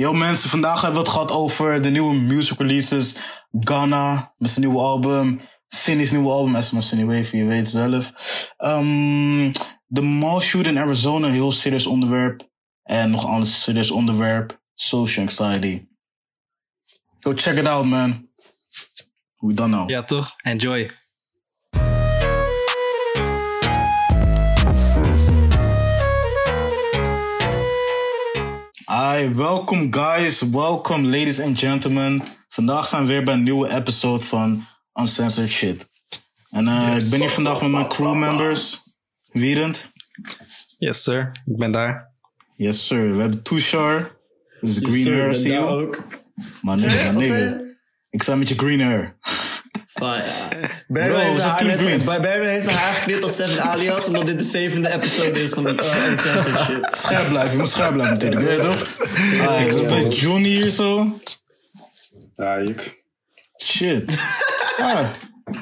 Yo mensen, vandaag hebben we het gehad over de nieuwe music releases. Ghana met zijn nieuwe album. Cindy's nieuwe album, Esma Cindy Wave, je weet het zelf. Um, de mall shoot in Arizona, heel serieus onderwerp. En nog een ander onderwerp, social anxiety. Go check it out man. We done now. Ja, toch? Enjoy. Hi, welkom guys, welkom ladies and gentlemen. Vandaag zijn we weer bij een nieuwe episode van Uncensored Shit. En uh, ik ben hier vandaag met mijn crewmembers. Wierend. Yes, sir. Ik ben daar. Yes, sir. We hebben Tushar. Dus Yes, green sir, hair, ben zie je? ook. Maar Wat maar nigga. je? Ik sta met je green hair. Maar ja. Bro, heeft haar net- heeft zijn haar geknipt als Seven Alias, omdat dit de zevende episode is van de uh, Uncensored Shit. Scherp blijven, je moet scherp blijven natuurlijk, weet je toch? Ah, ik met Johnny hier zo. Ja, ik. Shit. Ah,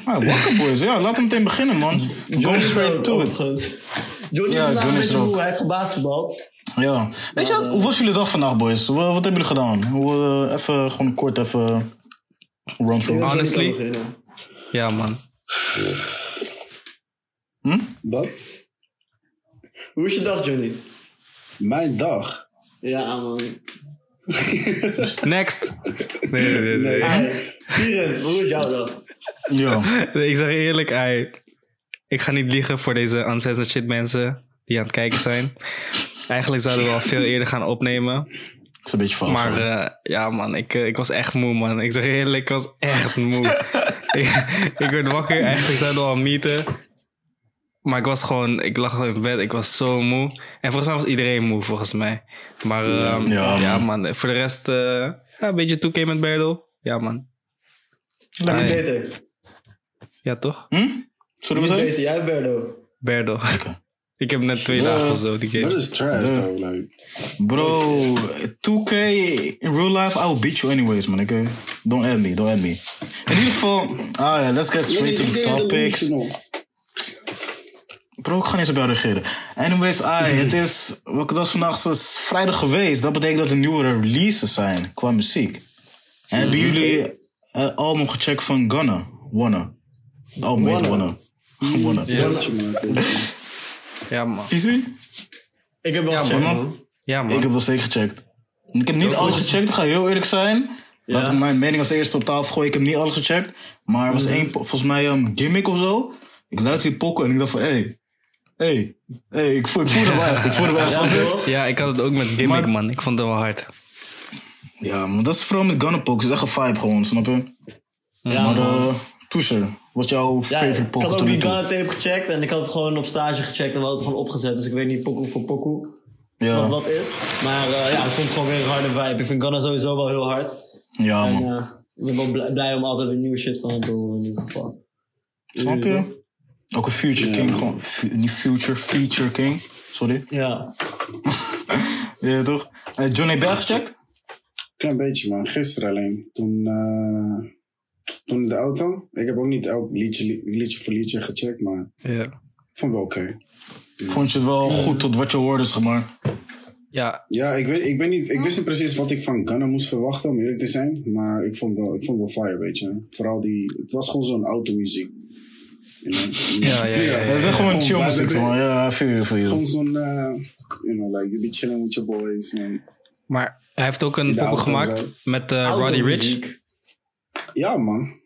ah wakker boys. Ja, laten we meteen beginnen man. Go straight to it. Johnny Ja, is vandaag Johnny een is er moe, hij heeft gebasketbald. Ja. Weet je, hoe was jullie dag vandaag boys? Wat, wat hebben jullie gedaan? Hoe, eh, even, gewoon kort even run through. Honestly? Ja, man. Wat? Hoe is je dag, Johnny? Mijn dag. Ja, man. Next. Nee, nee, nee. nee. Hey, hoe is jouw dag? Ja. Ik zeg eerlijk, ei, ik ga niet liegen voor deze uncensored shit mensen die aan het kijken zijn. Eigenlijk zouden we al veel eerder gaan opnemen. Het is een beetje fout. Maar eh, ja, man, ik, eh, ik was echt moe, man. Ik zeg eerlijk, ik was echt moe. Ik, ik werd wakker, eigenlijk zouden we al meeten. Maar ik was gewoon, ik lag in bed, ik was zo moe. En volgens mij was iedereen moe, volgens mij. Maar ehm, Ja, ja, man. man. voor de rest, eh, ja, een beetje 2K met Berdel. Ja, man. Hey. beter? Ja, toch? Hm? Zullen we zeggen? jij Berdo? Berdel. Ik heb net twee dagen of zo die Dat game. is trash, though. Like, Bro, 2K in real life, I will beat you anyways, man. Okay? Don't end me, don't end me. In ieder geval, ah ja, let's get straight to the topics. Bro, ik ga niet eens op jou reageren. Anyways, ai, het is, wat was vandaag is vrijdag geweest. Dat betekent dat er nieuwe releases zijn qua muziek. En hebben jullie het album gecheckt van Gunna? Wanna. Het album heet Wanna. Wanna. Ja, man. Easy? Ik heb wel Ja, gecheckt, man. man. Ja, man. Ik heb wel zeker gecheckt. Ik heb niet alles gecheckt, ik ga heel eerlijk zijn. Laat ik mijn mening als eerste op tafel gooien. Ik heb niet alles gecheckt. Maar er was Mhm. één, volgens mij een gimmick of zo. Ik luisterde die pokken en ik dacht van, hé. Hey, hey, hey, ik voel, ik voelde wel echt. Ik voelde wel echt. Ja, ik had het ook met Gimmick, Maar- man. Ik vond het wel hard. Ja, maar dat is vooral met Gunna Poke. Het is echt een vibe gewoon, snap je? Ja, maar man. uh, wat jouw Ja, favorite ik poke had ook die? Ghana tape gecheckt en ik had het gewoon op stage gecheckt en we hadden het gewoon opgezet. Dus ik weet niet pokoe voor pokoe wat Ja, wat is. Maar eh, ja, ik vond het gewoon weer een harde vibe. Ik vind Ghana sowieso wel heel hard. ja en man. eh, ik ben wel blij, blij om altijd weer nieuwe shit van hem te horen in ieder geval. Snap je? Ook een Future King, gewoon. niet Future, Feature King. Sorry. Ja. Ja, toch? Eh, Johnny jij gecheckt? Klein beetje, man. Gisteren alleen. Toen, eh, toen in de auto. Ik heb ook niet elk liedje, li- liedje voor liedje gecheckt, maar Ja. ik vond het wel oké. Vond je het wel goed tot wat je hoorde, zeg maar? Ja, Ja, ik, weet, ik, weet niet, ik wist niet precies wat ik van Gunna moest verwachten, om eerlijk te zijn. Maar ik vond wel, ik vond wel fire, weet je. Vooral die... Het was gewoon zo'n automuziek. Ja, ja, ja, ja. Het is gewoon chill muziek, man. Ja, feel you. Gewoon zo'n... eh, you know, like, you be chilling with your boys. En, maar hij heeft ook een auto gemaakt met eh, Roddy Rich. Ja, man.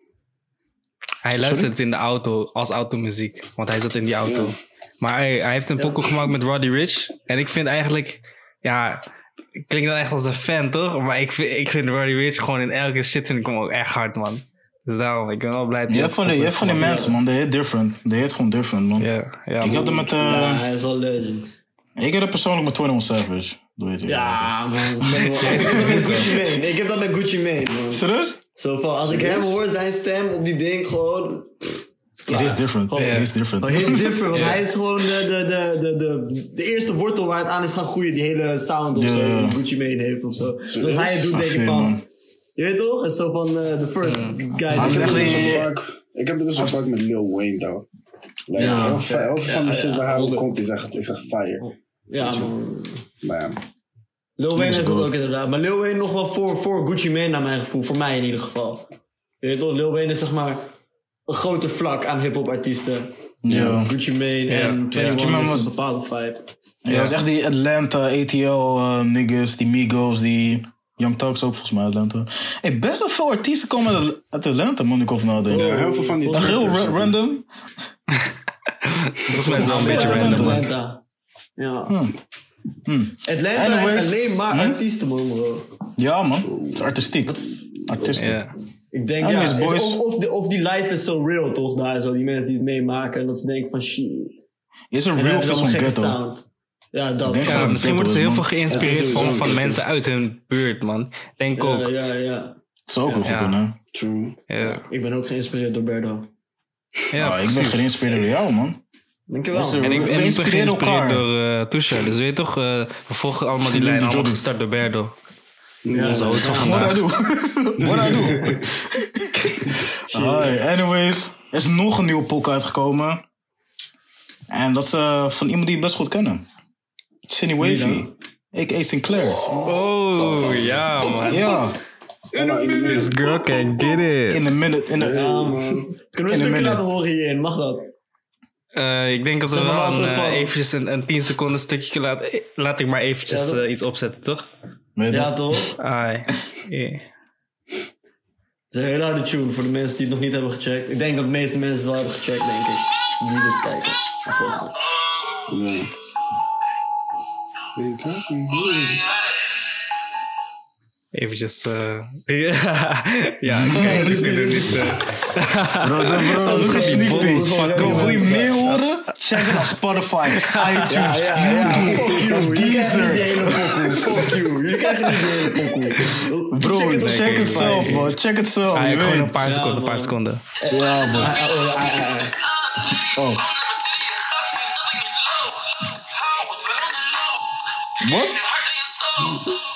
Hij luistert in de auto als automuziek, want hij zat in die auto. Maar hij, hij heeft een pokoe gemaakt met Roddy Rich. En ik vind eigenlijk, ja, ik klink dan echt als een fan, toch? Maar ik vind, ik vind Roddy Rich gewoon in elke shit vind ik hem ook echt hard, man. Dus daarom, ik ben wel blij hebt van die, van die mensen, man. They hit different. They hit gewoon different, man. Ja, ja, Ik had het met... eh Ja, hij is wel legend. Ik heb het persoonlijk met 21 Savage. Weet je. Ja, man. Ik ben wel- ik heb dat met Gucci Mane. Ik heb dat met Gucci Mane, man. Serieus? Zo van, als ik hem hoor, zijn stem op die ding, gewoon... pff, is. It is different. It is different. Oh, he is different, want hij is gewoon de, de, de, de, de, de eerste wortel waar het aan is gaan groeien. Die hele sound of zo, die Gucci Mane heeft of zo. Dat hij het doet, denk ik van... Je weet toch? Het is zo van eh, de first guy. Hij die is Ik echt heb, best die- wel vaak, ik heb het best wel vaak met Lil Wayne, though. Like, Ja, heel, veel, heel veel van ja, de shit ja, waar hij komt is echt, is echt fire. Ja, man. Maar ja. Lil Wayne is heeft dat ook inderdaad. Maar Lil Wayne nog wel voor, voor Gucci Mane naar mijn gevoel. Voor mij in ieder geval. Je weet toch, Lil Wayne is zeg maar een groter vlak aan hip-hop artiesten. Ja. Gucci Mane Ja. en 21 Gucci Mane is was- een bepaalde vibe. Ja, dat is echt die Atlanta, ATL uh, niggas, die Migos, die Young Thugs ook volgens mij Atlanta. Hey, best wel veel artiesten komen uit- Atlanta, man, ik over nadenken. Ja, heel veel van die Dat is heel ja. random. Volgens mij is het wel een beetje Ja, random. Ja. Hmm. Hmm. Atlanta Anyways. is alleen maar Hm? artiesten, man, bro. Ja, man. Het is artistiek. Artistiek. Ja. Ik denk, Anyways, ja, is- boys. of, of, de, of die life is so real, toch? Daar zo, die mensen die het meemaken. En dat ze denken van, shit. Is er real zo'n het gekke ghetto? sound. Ja, dat. denk ja, misschien worden ze heel veel geïnspireerd Het van, van mensen uit hun buurt, man. Denk ook. ja, ja, ja. Dat zou ook wel goed kunnen. True. Ja, Ik ben ook geïnspireerd door Berdo. ja Ah, ik ben geïnspireerd door jou, man. Dankjewel. Is En ik, We en ik ben geïnspireerd elkaar. door eh Tusha. Dus weet je toch, eh, we volgen allemaal die Doe lijn die allemaal gestart door Berdo. Ja, Onze host van What I do? What I do? Hi, anyways. Er is nog een nieuwe poek uitgekomen. En dat is eh, van iemand die je best goed kennen. Cindy Wavy. A.k.a. Sinclair. Oh, ja, man. Ja, in de This midden. girl can get it. in de minute. In de, Ja, man. Kunnen we een stukje laten horen hierin? Mag dat? Eh, ik denk dat we wel een eh, eventjes een, een 10 seconden stukje laten. Laat ik maar eventjes Ja, eh, iets opzetten, toch? Ja, toch? Ai. Yeah. Het is een hele harde tune voor de mensen die het nog niet hebben gecheckt. Ik denk dat de meeste mensen het wel hebben gecheckt, denk ik. Die dit kijken. Ja. Ja. Ik. Eventjes. eh ja, kijk, ik vind het niet. eh, Bro, dat, bro, dat is geen sneak Dat is gewoon peek. Wil je meer horen? Check het op Spotify, iTunes, Ja, ja, ja. Fuck YouTube, Deezer. Fuck you. Jullie krijgen niet die hele pokoe. Bro, Check het check het zelf, man. Check het zelf. ah, gewoon een paar Ja, seconden, een paar seconden. Ja, man. Ah, ah, oh, ah, ah, ah. Oh. Wat?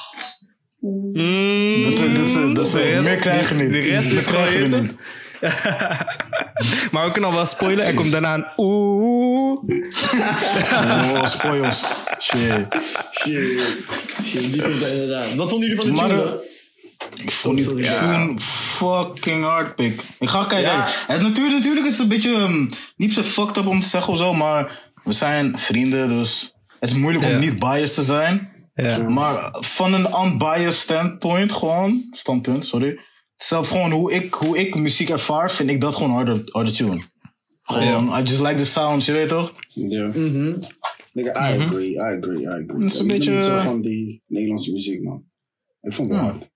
Mm, Dat is, dat is, dat is, de rest- meer krijgen we niet. De rest is krijgen we niet. maar we kunnen al wel spoilen. Er komt daarna een oeh. Oh, spoils. Shit. Shit. Shit, die komt er inderdaad. Wat vonden jullie van de Maar, tune, eh? Ik vond die tune fucking hard, pik. Ik ga kijken. Ja. Het, natuurlijk, natuurlijk is het een beetje um, niet zo fucked up om te zeggen of zo, maar we zijn vrienden, dus het is moeilijk Ja. om niet biased te zijn. Ja. Maar van een unbiased standpoint, gewoon, standpunt, sorry. Zelf gewoon hoe ik, hoe ik muziek ervaar, vind ik dat gewoon harde, harde tune. Gewoon, I just like the sounds, je weet toch? Ja. Mhm. I agree, I agree, I agree. Het is een beetje- zo van die Nederlandse muziek, man. Ik vond het Ja. hard.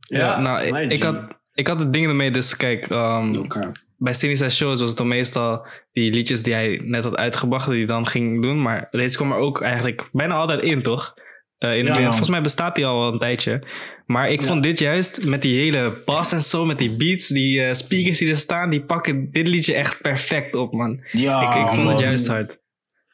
Ja, nou, ik, ik had, ik had het ding ermee, dus kijk, ehm, cap. bij Sinisa shows was het dan meestal die liedjes die hij net had uitgebracht, die hij dan ging doen. Maar deze kwam er ook eigenlijk bijna altijd in, toch? Eh, in Ja. Volgens mij bestaat die al wel een tijdje. Maar ik vond dit juist met die hele bas en zo, met die beats, die eh, speakers die er staan, die pakken dit liedje echt perfect op, man. Ja, ik ik vond het man. juist hard.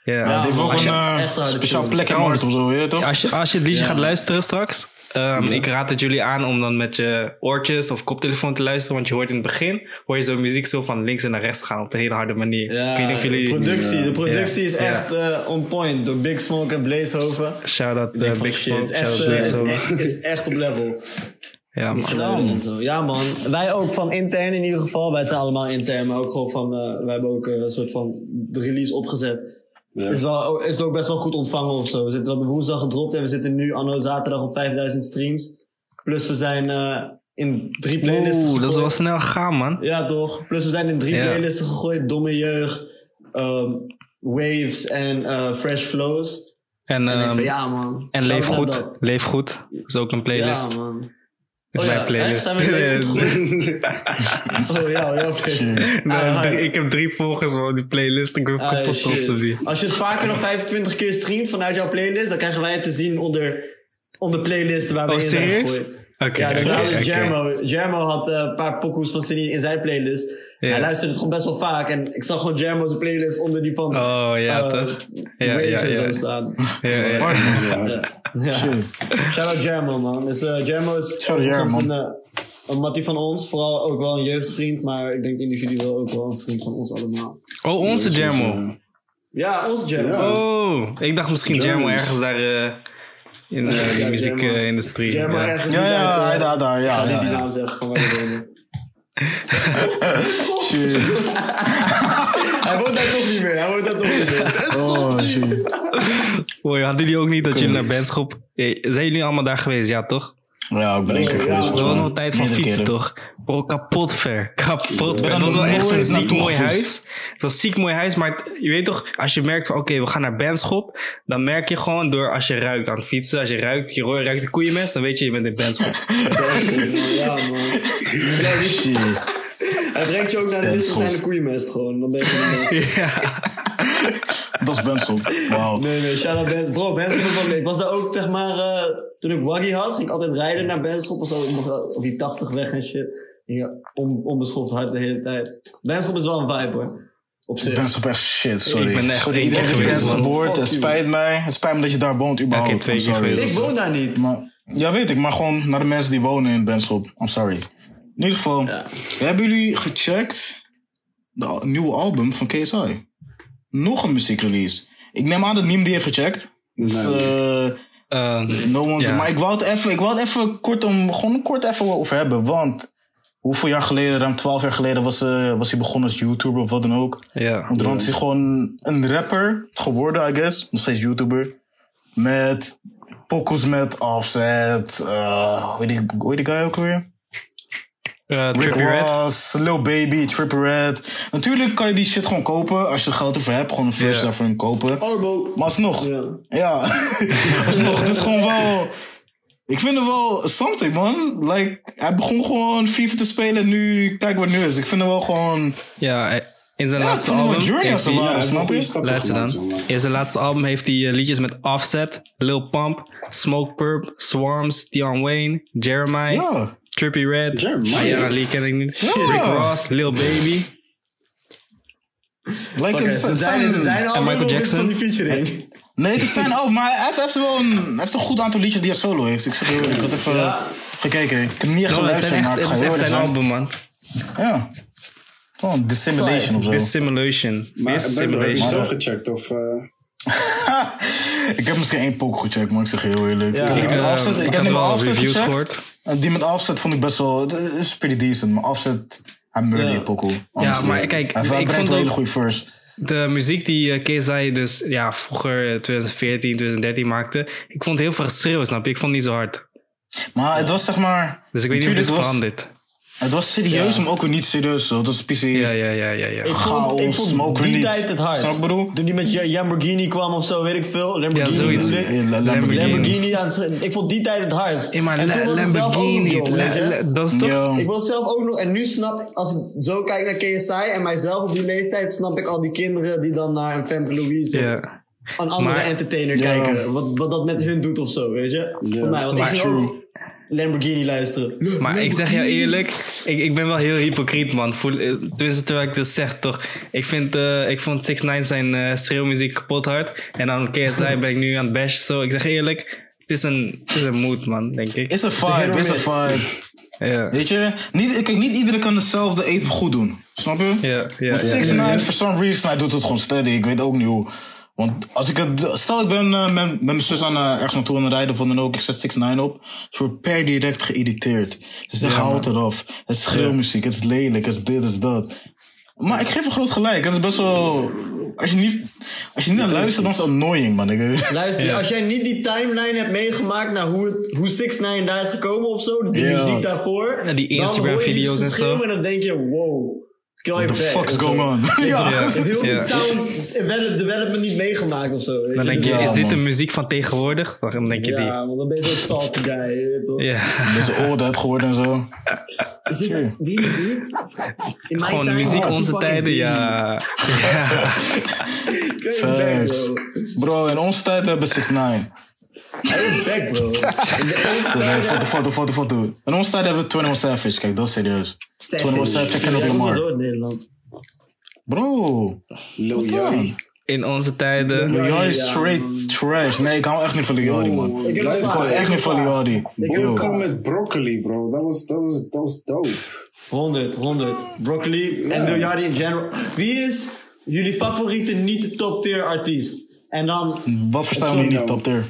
Ja. Ja, het heeft man, ook als een je eh, harde speciaal plek in of zo, weet je toch? Als je, als je het liedje Ja. gaat luisteren straks, ehm, ik raad het jullie aan om dan met je oortjes of koptelefoon te luisteren. Want je hoort in het begin, hoor je zo muziek zo van links en naar rechts gaan op een hele harde manier. Ja, ik weet niet of de productie, de productie Ja. is echt eh, on point door Big Smoke en Blazehoven. Uh, denk van, Big Smoke, echt, shout-out eh, Blazehoven. echt- is echt op level. Ja, man. En zo. Ja man, wij ook van intern in ieder geval. Wij zijn allemaal intern, maar ook gewoon van, wij hebben ook een soort van de release opgezet. Ja. Is, wel, is het ook best wel goed ontvangen of zo. We zitten wat woensdag gedropt en we zitten nu anno zaterdag op 5000 streams. Plus we zijn eh, in drie playlists Oeh, dat is wel snel gegaan, man. Ja, toch? Plus we zijn in drie Ja. playlisten gegooid. Domme Jeugd, ehm, Waves en eh, Fresh Flows. En, En ehm, van, ja man. en Leef Goed. Leef Goed. Dat is ook een playlist. Ja man. Is Oh mijn ja, playlist. Zijn? Oh ja, ja, oké. Nee, Ah, ik heb drie volgers van die playlist. Ik ben Ah, kapot shit. trots op die. Als je het vaker dan 25 keer streamt vanuit jouw playlist, dan krijgen wij het te zien onder, onder playlisten waar we Oh, in zijn serieus? gegooid. Oké, Ja, dus laatst oké. Jermo. Jermo had eh, een paar pokoes van Cindy in zijn playlist. Ja. Hij luisterde het gewoon best wel vaak. En ik zag gewoon Jermo's playlist onder die van Oh, ja, eh, toch? Ja, ja, ja. staan. Ja, ja. Hard. Ja. Shout out Jermo, man. Dus uh, Jermo is Shout Jermo. een, eh, een mattie van ons. Vooral ook wel een jeugdvriend, maar ik denk individueel ook wel een vriend van ons allemaal. Oh, onze Jermo. Ja, onze Jermo. Ja. Oh, ik dacht misschien. Jermo ergens daar... eh, in eh, de Ja, muziekindustrie. Ja. ergens Ja, ja, eh, daar, daar, Ik ja. ga ja, niet die ja. naam zeggen van waar. Shit. Hij woont daar toch niet meer. Hij woont daar toch niet meer. Oh, shit. Hoi, hadden jullie ook niet dat jullie naar Benschop... Eh, Zijn jullie allemaal daar geweest? Ja, toch? Ja, ik ben één keer Ja, geweest. We hadden nog een tijd van fietsen, keren. toch? Bro, kapot ver. Kapot ver. Het was wel echt een ziek mooi huis. Het was een ziek mooi huis, maar het- je weet toch, als je merkt van oké, we gaan naar Benschop, dan merk je gewoon door als je ruikt aan het fietsen, als je ruikt, je ruikt de koeienmest, dan weet je je bent in Benschop. Ja, man. Nee, brengt je ook naar de is zijn koeienmest gewoon. Dan ben je gewoon ja. Dat is Benschop. Wauw. Nee, nee, shout out Benschop. Bro, Benschop was wel leuk. Ik was daar ook, zeg maar, eh, toen ik waggy had, ging ik altijd rijden naar Benschop of zo. Ik mocht wel op die 80 weg en shit. Ja, on, onbeschoft hard de hele tijd. Benschop is wel een vibe hoor. Op zich. Benschop echt shit, sorry. Ik ben echt sorry, één keer iedereen geweest, Benschop hoort. Het spijt mij. Het spijt me dat je daar woont überhaupt. Ja, ik twee keer geweest. Ik woon daar niet. Maar, ja, weet ik. Maar gewoon naar de mensen die wonen in Benschop. I'm sorry. In ieder geval. Ja. Hebben jullie gecheckt de nieuwe album van KSI? Nog een muziekrelease. Ik neem aan dat niemand die heeft gecheckt. Dus, Nee. eh, Eh, no one's. Maar ik wou het even, ik wou het even kort, om, gewoon kort even over hebben. Want hoeveel jaar geleden, ruim 12 jaar geleden, was, eh, was hij begonnen als YouTuber of wat dan ook. ja. Dan is hij gewoon een rapper geworden, I guess. Nog steeds YouTuber. Met pokkels met Offset. eh hoe, heet die, hoe heet die guy ook weer? Eh, Rick Trippie Red. Ross, Lil Baby, Trippie Red. Natuurlijk kan je die shit gewoon kopen als je er geld ervoor hebt. Gewoon een first daarvoor kopen. Arbo. Maar alsnog. Ja. Ja, alsnog. Het is gewoon wel... Ik vind het wel something, man. Like, hij begon gewoon FIFA te spelen en nu... Kijk wat het nu is. Ik vind het wel gewoon... Ja, in zijn Ja, laatste album. journey heeft als hij- snap je? Luister dan. In zijn laatste album heeft hij eh, liedjes met Offset, Lil Pump, Smoke Purp, Swarms, Dion Wayne, Jeremiah, Ja. Trippie Red, Jeremiah? Ayana Lee ken ik niet, Ja. Rick Ross, Lil Baby. Like, het, zijn, het zijn album Michael Jackson? van die featuring? Nee, het is zijn album. Maar hij heeft, wel een, heeft een goed aantal liedjes die hij solo heeft. Ik, zeg, ik had even Ja. gekeken. Ik heb niet echt geluisterd, maar ik het ga is echt zijn zijn. album, man. Ja. Gewoon Dissimulation of zo. Dissimulation. Maar heb je zelf gecheckt of... eh, ik heb misschien één poke gecheckt, maar ik zeg je heel eerlijk. Ja. Ik, heb Offset reviews gecheckt. gehoord. En die met Offset vond ik best wel... Het is pretty decent, maar Offset... Hij murder Ja. pokoe. maar kijk, Hij, ik vond een hele goede verse. De muziek die uh, KSI dus ja, vroeger eh, 2014, 2013 maakte. Ik vond heel veel geschreeuw, snap je? Ik vond het niet zo hard. Maar het was zeg maar... Dus ik weet niet of dit was, verandert. Het was serieus, Ja. maar ook weer niet serieus. Het was PC... Ja, ja, ja, ja, ja. Ik vond, ik Chaos, vond smoke die tijd het hard. Snap ik bedoel? Toen die met Ja- Lamborghini kwam of zo, weet ik veel. Lamborghini. Ja, zoiets. Lamborghini. Lamborghini aan het schreeuwen. Ik vond die tijd het hardst. Hey, maar en toen La- was ik zelf ook nog Lamborghini, dat is toch... Ja. Ik was zelf ook nog, en nu snap ik, als ik zo kijk naar KSI en mijzelf op die leeftijd, snap ik al die kinderen die dan naar een Femke Louise of Ja. een andere Maar- entertainer Ja. kijken. Wat, wat dat met hun doet of zo, weet je? Voor mij, want Maar ik ging ook Lamborghini luisteren. Maar ik zeg jou eerlijk, ik, ik ben wel heel hypocriet, man. Voel, eh, tenminste, terwijl ik dit zeg, toch. Ik, vind, eh, ik vond 6 9 zijn eh, schreeuwmuziek kapot hard. En dan KSI ben ik nu aan het bashen. Zo, ik zeg je eerlijk, het is een, het is een mood, man, denk ik. Is een vibe, is een vibe. Ja, Weet je? Niet, kijk, niet iedereen kan hetzelfde even goed doen. Snap je? ja, ja. Want ja. 6 9 for some reason, hij doet het gewoon steady. Ik weet ook niet hoe. Want als ik het, stel ik ben eh, met, met mijn zus aan eh, ergens naartoe aan het rijden van dan ook, ik zet 6 9 op. Ze wordt per direct geïrriteerd. Ze zeggen, Ja, houd het eraf. Het is schreeuwmuziek, het is lelijk, het is dit, het is dat. Maar ik geef een groot gelijk. Het is best wel... Als je niet, als je niet naar luistert, dan is het annoying, man. Luister, als jij niet die timeline hebt meegemaakt naar hoe, het, hoe 6 9 daar is gekomen of zo, die Ja. muziek daarvoor. Ja, die Instagram-video's hoor je die en zo. En dan denk je, wow. What the fuck is going on? ja. Ja. Ik heb heel die Ja. sound develop- development niet meegemaakt of zo. weet Dan denk je, Dus- Ja, is dit man. de muziek van tegenwoordig? Dan denk je die. Ja, want dan ben je zo'n salty guy. toch? Ja, Deze old head geworden en zo. Is dit wie is dit? In mijn gewoon tijd muziek was onze tijden, ja. ja. Facts. bro. Bro, in onze tijd hebben we 6 9 Kill your back, bro. Foto, foto, foto, foto. In onze tijd hebben we 21 Savage. Kijk, dat is serieus. Savage. 21 Savage Kendrick Lamar. Bro, Lil? Yachty. In onze tijden. Lil Yachty is straight trash. Nee, ik hou echt niet van Lil Yachty, man. Ik hou echt niet van Lil Yachty. Ik heb Yo. ook Kom met broccoli, bro. Dat was, dat was, dat was dope. 100, 100. Broccoli en Lil Yachty in general. Wie is jullie favoriete niet top tier artiest? En dan Wat verstaan we niet Dogg.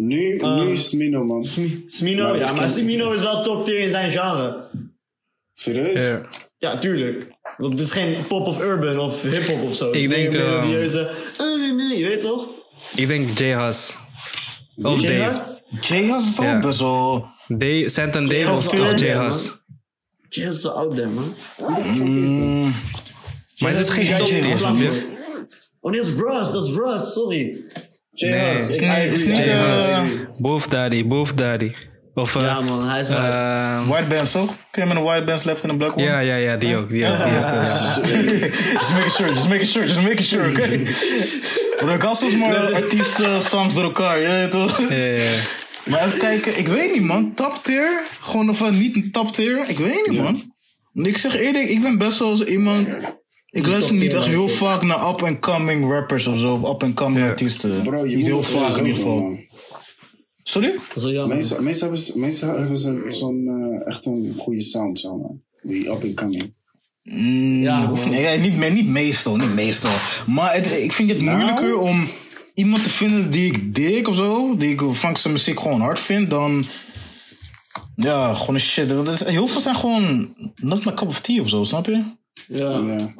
Top tier? Nu, nu is Smino, man. Smino, Maar ja, maar ken- Smino is wel top tier in zijn genre. Serieus? Ja. Ja, tuurlijk. Want het is geen pop of urban of hip-hop of zo. Het is Ik meer denk, ehm, melodieuze. eh, nee, nee, je weet toch? Ik denk J Hus. Of Dave. Jazz? Jay has het ook Ja. best wel... Dave, Santan Dave Top of, of J ja, Hus. Jazz is zo out there, man. Mm, Maar het is geen top J tier, Hus snap je? Oh nee, dat is Russ, dat is Russ, sorry. Nee, is ik- niet- is niet, eh. Boof Daddy, Boof Daddy. Of, eh, Ja man, hij is wel... ehm, white bands toch? Kun je met een white bands left in een black one? ja, ja, ja, die ook, die ook, die ook. ja. just making sure, just making sure, just making sure, oké? Bro, ik had soms maar artiesten songs door elkaar, je weet toch? Ja, ja, ja. Maar even kijken, ik weet niet man, top tier? Gewoon of eh, niet een top tier? Ik weet niet man. Ik zeg eerlijk, ik ben best wel zo iemand... Ik luister niet echt heel vaak naar up-and-coming rappers of zo, of up-and-coming Ja. artiesten. Bro, je niet heel vaak in ieder geval. Sorry? Dat is wel jammer. Meestal, meestal hebben ze, meestal hebben ze zo'n eh, echt een goede sound, zo man. Die up and coming. Mm, Ja, niet, nee, niet, me- niet meestal, niet meestal. Maar het, ik vind het Nou? moeilijker om iemand te vinden die ik dik of zo, die ik van zijn muziek gewoon hard vind, dan ja, gewoon een shit. Want heel veel zijn gewoon not my cup of tea of zo, snap je? Ja. Ja.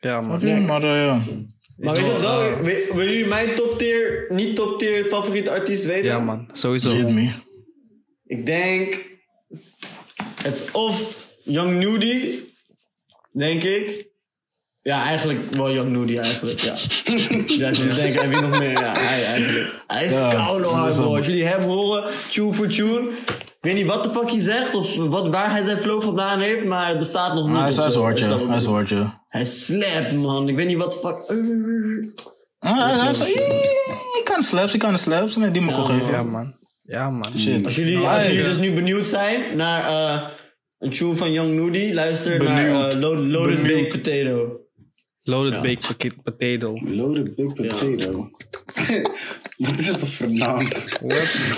Ja, je? Maar eh, ja. Maar weet je wel, we- willen jullie mijn top tier, niet top tier favoriete artiest weten? Ja, man. Sowieso. Hit me. Ik denk, het is of Young Nudie, denk ik. Ja, eigenlijk wel Young Nudie eigenlijk, ja. ja, ik denken, en wie nog meer? Ja, hij eigenlijk. Hij is Ja, hard, bro. Als jullie hem horen, tune voor tune. Ik weet niet wat de fuck hij zegt of wat, waar hij zijn flow vandaan heeft, maar het bestaat nog niet. Ah, hij is hij ja. ook Hij is niet? hard, ja. Hij slapt, man. Ik weet niet wat de fuck... Ah, hij is Hij kan slaps, hij kan slaps. Nee, die moet ik Ja, geven. Ja, man. Ja, man. Shit. Als jullie, Ah, als jullie dus nu benieuwd zijn naar eh, een tune van Young Nudie, luister Benieuwd. naar eh, Lo- Loaded. Baked Potato. Loaded Ja. baked potato. Loaded big potato. Wat is dat voor naam?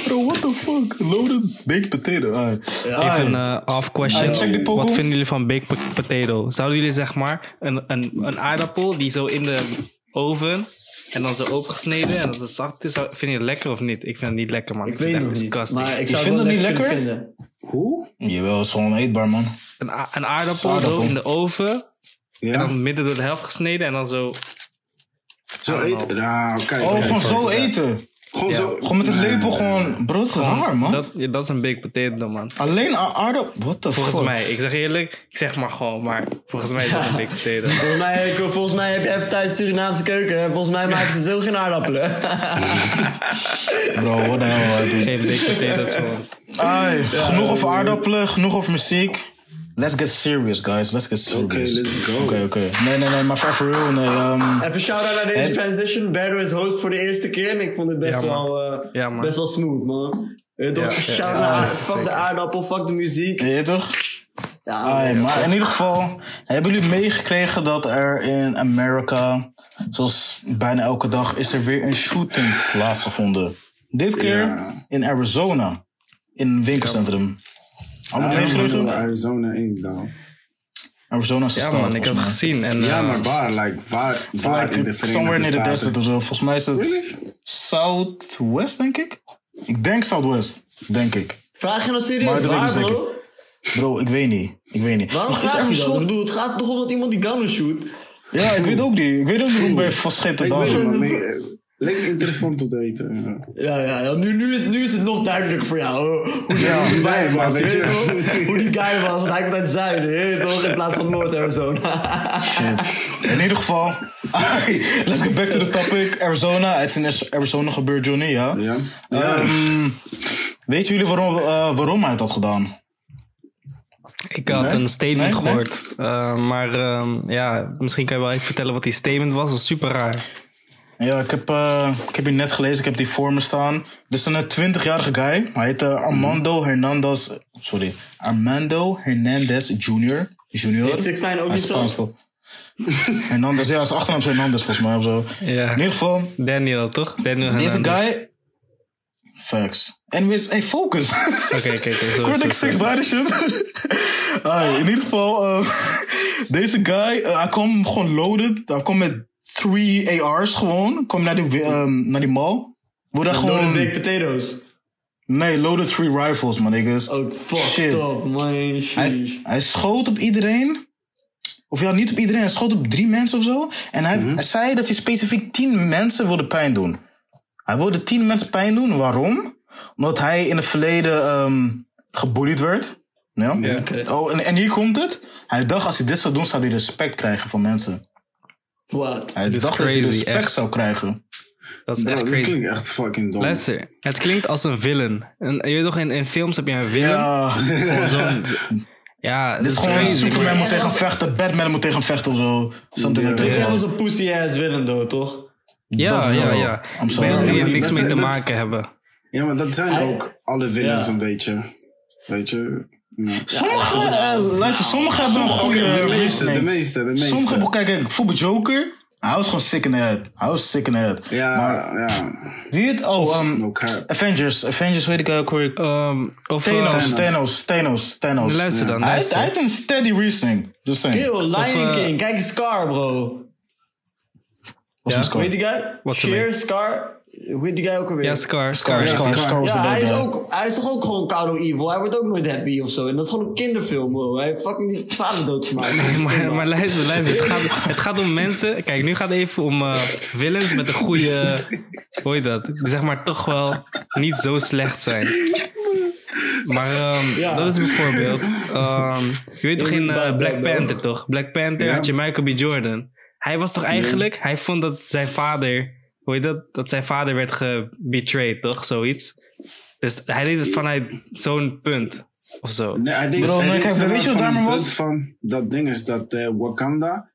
Bro, what the fuck? Loaded baked potato. Ah. Ah, Even een off question. Ah. Wat vinden jullie van baked po- potato? Zouden jullie zeg maar een, een, een aardappel die zo in de oven en dan zo opengesneden en dat het zacht is, vind je het lekker of niet? Ik vind het niet lekker, man. Ik, Ik vind weet het echt niet. disgusting. Maar ik zou vindt het het niet lekker. Hoe? Jawel, is gewoon eetbaar, man. Een, een aardappel Aardappel. zo in de oven en dan midden door de helft gesneden en dan zo. Zo eten? Nou, kijk. Oh, gewoon zo eten. Gewoon Ja. zo. Gewoon met een lepel gewoon... Bro, dat is raar, man. Dat, ja, dat is een baked potato, man. Alleen aardappel... What the Volgens fuck? mij, ik zeg eerlijk, ik zeg maar gewoon, maar volgens mij is dat een baked potato. Volgens mij, volgens mij heb je even thuis Surinaamse keuken. Volgens mij maken ze zo geen aardappelen. Bro, what the hell. Geen baked potatoes voor ons. Ai, genoeg over aardappelen, genoeg over muziek. Let's get serious, guys. Let's get serious. let's go. Oké, oké. Nee, nee, nee, maar for for real, nee. ehm, even shout-out naar deze En- transition. Berdo is host voor de eerste keer. En ik vond het best, Ja, wel, eh, Ja, best wel smooth, man. Eh, toch? Ja, shout ja, naar zeker, fuck de aardappel, fuck de muziek. je weet toch? Ja, Ai, maar in ieder geval, hebben jullie meegekregen dat er in Amerika, zoals bijna elke dag, is er weer een shooting plaatsgevonden. Dit keer Ja. in Arizona, in een winkelcentrum. Allemaal meegekregen? Arizona eens dan. Arizona is de Ja, man, ik heb het gezien. En, Ja, eh, maar waar? Like, waar, waar in de Like, Verenigde somewhere near the desert of zo. Volgens mij is het Really? Southwest, denk ik. Ik denk Southwest, denk ik. Vraag je nou Maar serieus ik waar, niet bro? Bro, ik weet niet. Ik weet niet. Waarom Maar is vraag je dat? zo- Ik bedoel, het gaat toch om dat iemand die gunnen shoot? Ja, ik weet ook niet. Ik weet ook niet waarom ben je vastgeten Leek me interessant om te weten. Ja, ja, ja. Nu, nu, is, nu is het nog duidelijker voor jou. Hoe die, Ja, hoe die nee, guy maar was, weet je? Hoe die guy was, want hij komt uit het zuiden, toch? In plaats van Noord-Arizona. Shit. In ieder geval, let's get back to the topic. Arizona. Het is in Arizona gebeurd, Johnny, ja. Ja? Ehm, weten jullie waarom, eh, waarom hij het had gedaan? Ik had Nee? een statement Nee? Nee? gehoord. Eh, maar ehm, ja, misschien kan je wel even vertellen wat die statement was. Dat was super raar. Ja, ik heb, eh, ik heb hier net gelezen, ik heb die voor me staan. Dit is een 20-jarige guy. Hij heet eh, Armando Hernandez. Sorry, Armando Hernandez Jr. Junior. Heet 6ix9ine ook niet is zo? Spaans toch? Hernandez, ja, zijn achternaam is Hernandez volgens mij of zo. Ja. In ieder geval, Daniel, toch? Daniel deze Hernandez. guy. Facts. Anyways, hey, focus. Oké, oké, zo, ik zo. six nine shit. Ah, in ieder geval, eh, deze guy, eh, hij kwam gewoon loaded. Hij kwam met three AR's gewoon. Kwam naar die, wi- ehm, naar die mall. Worden Loaded gewoon... baked potatoes. Nee, loaded three rifles, man, niggas. Ook fucked Shit. up, man. Hij, hij schoot op iedereen. Of ja, niet op iedereen. Hij schoot op drie mensen of zo. En hij, Mhm. hij zei dat hij specifiek tien mensen wilde pijn doen. Hij wilde tien mensen pijn doen. Waarom? Omdat hij in het verleden ehm gebullied werd. Ja. Ja. Oké. Oh, en, en hier komt het. Hij dacht als hij dit zou doen, zou hij respect krijgen van mensen. Wat? Hij dacht dat hij crazy, respect echt. zou krijgen. Dat is Bro, echt dat crazy. klinkt echt fucking dom. Luister, het klinkt als een villain. En, je weet toch, in, in films heb je een villain. Ja, ja, dat dit is gewoon crazy. Superman man. moet tegen hem vechten, Batman moet tegen hem vechten of zo. Something like Dit is that. echt als een pussy ass villain, though, toch? Ja, Dat ja, ja. Mensen die er niks dat mee te dat- maken hebben. Ja, maar dat zijn ook alle villains een beetje. Weet je? Ja. Sommige, eh, luister, sommigen hebben een goede Oké, de meeste, de meeste, de meeste. Sommige hebben, kijk, kijk, bijvoorbeeld Joker. Hij was gewoon sick in the head. Hij was sick in the head. Ja, Maar, ja. zie je het? Oh, um, No cap. Avengers. Avengers, weet ik ook weer. Ehm, of, Thanos, eh, Thanos. Thanos, Thanos, Thanos. luister dan, Hij, heeft een steady reasoning. Just saying. Yo, Lion Of, eh, King. Kijk eens Scar, bro. Ja. een score. Weet die guy? What's? Scar. Hoe heet die guy ook alweer? ja, Scar. Scar, Scar. Scar, Scar. Scar was Ja, de hij is, ook, hij is toch ook gewoon Carlo Evil? Hij wordt ook nooit happy of zo. En dat is gewoon een kinderfilm, bro. Hij heeft fucking die vader doodgemaakt. maar, maar luister, luister. Het gaat, het gaat om mensen. Kijk, nu gaat het even om eh, villains met een goede. Hoe heet dat? Die zeg maar toch wel niet zo slecht zijn. Maar ehm, Ja. dat is bijvoorbeeld. ehm, je weet toch in eh, Black. Panther toch? Black Panther Ja. had je Michael B. Jordan. Hij was toch eigenlijk. Hij vond dat zijn vader. Hoe heet dat? Dat zijn vader werd gebetrayed, toch? Zoiets. Dus hij deed het vanuit zo'n punt. Of zo. Nee, think kijk, zeg weet maar je wat van daarmee het was? Van, dat ding is dat eh, Wakanda,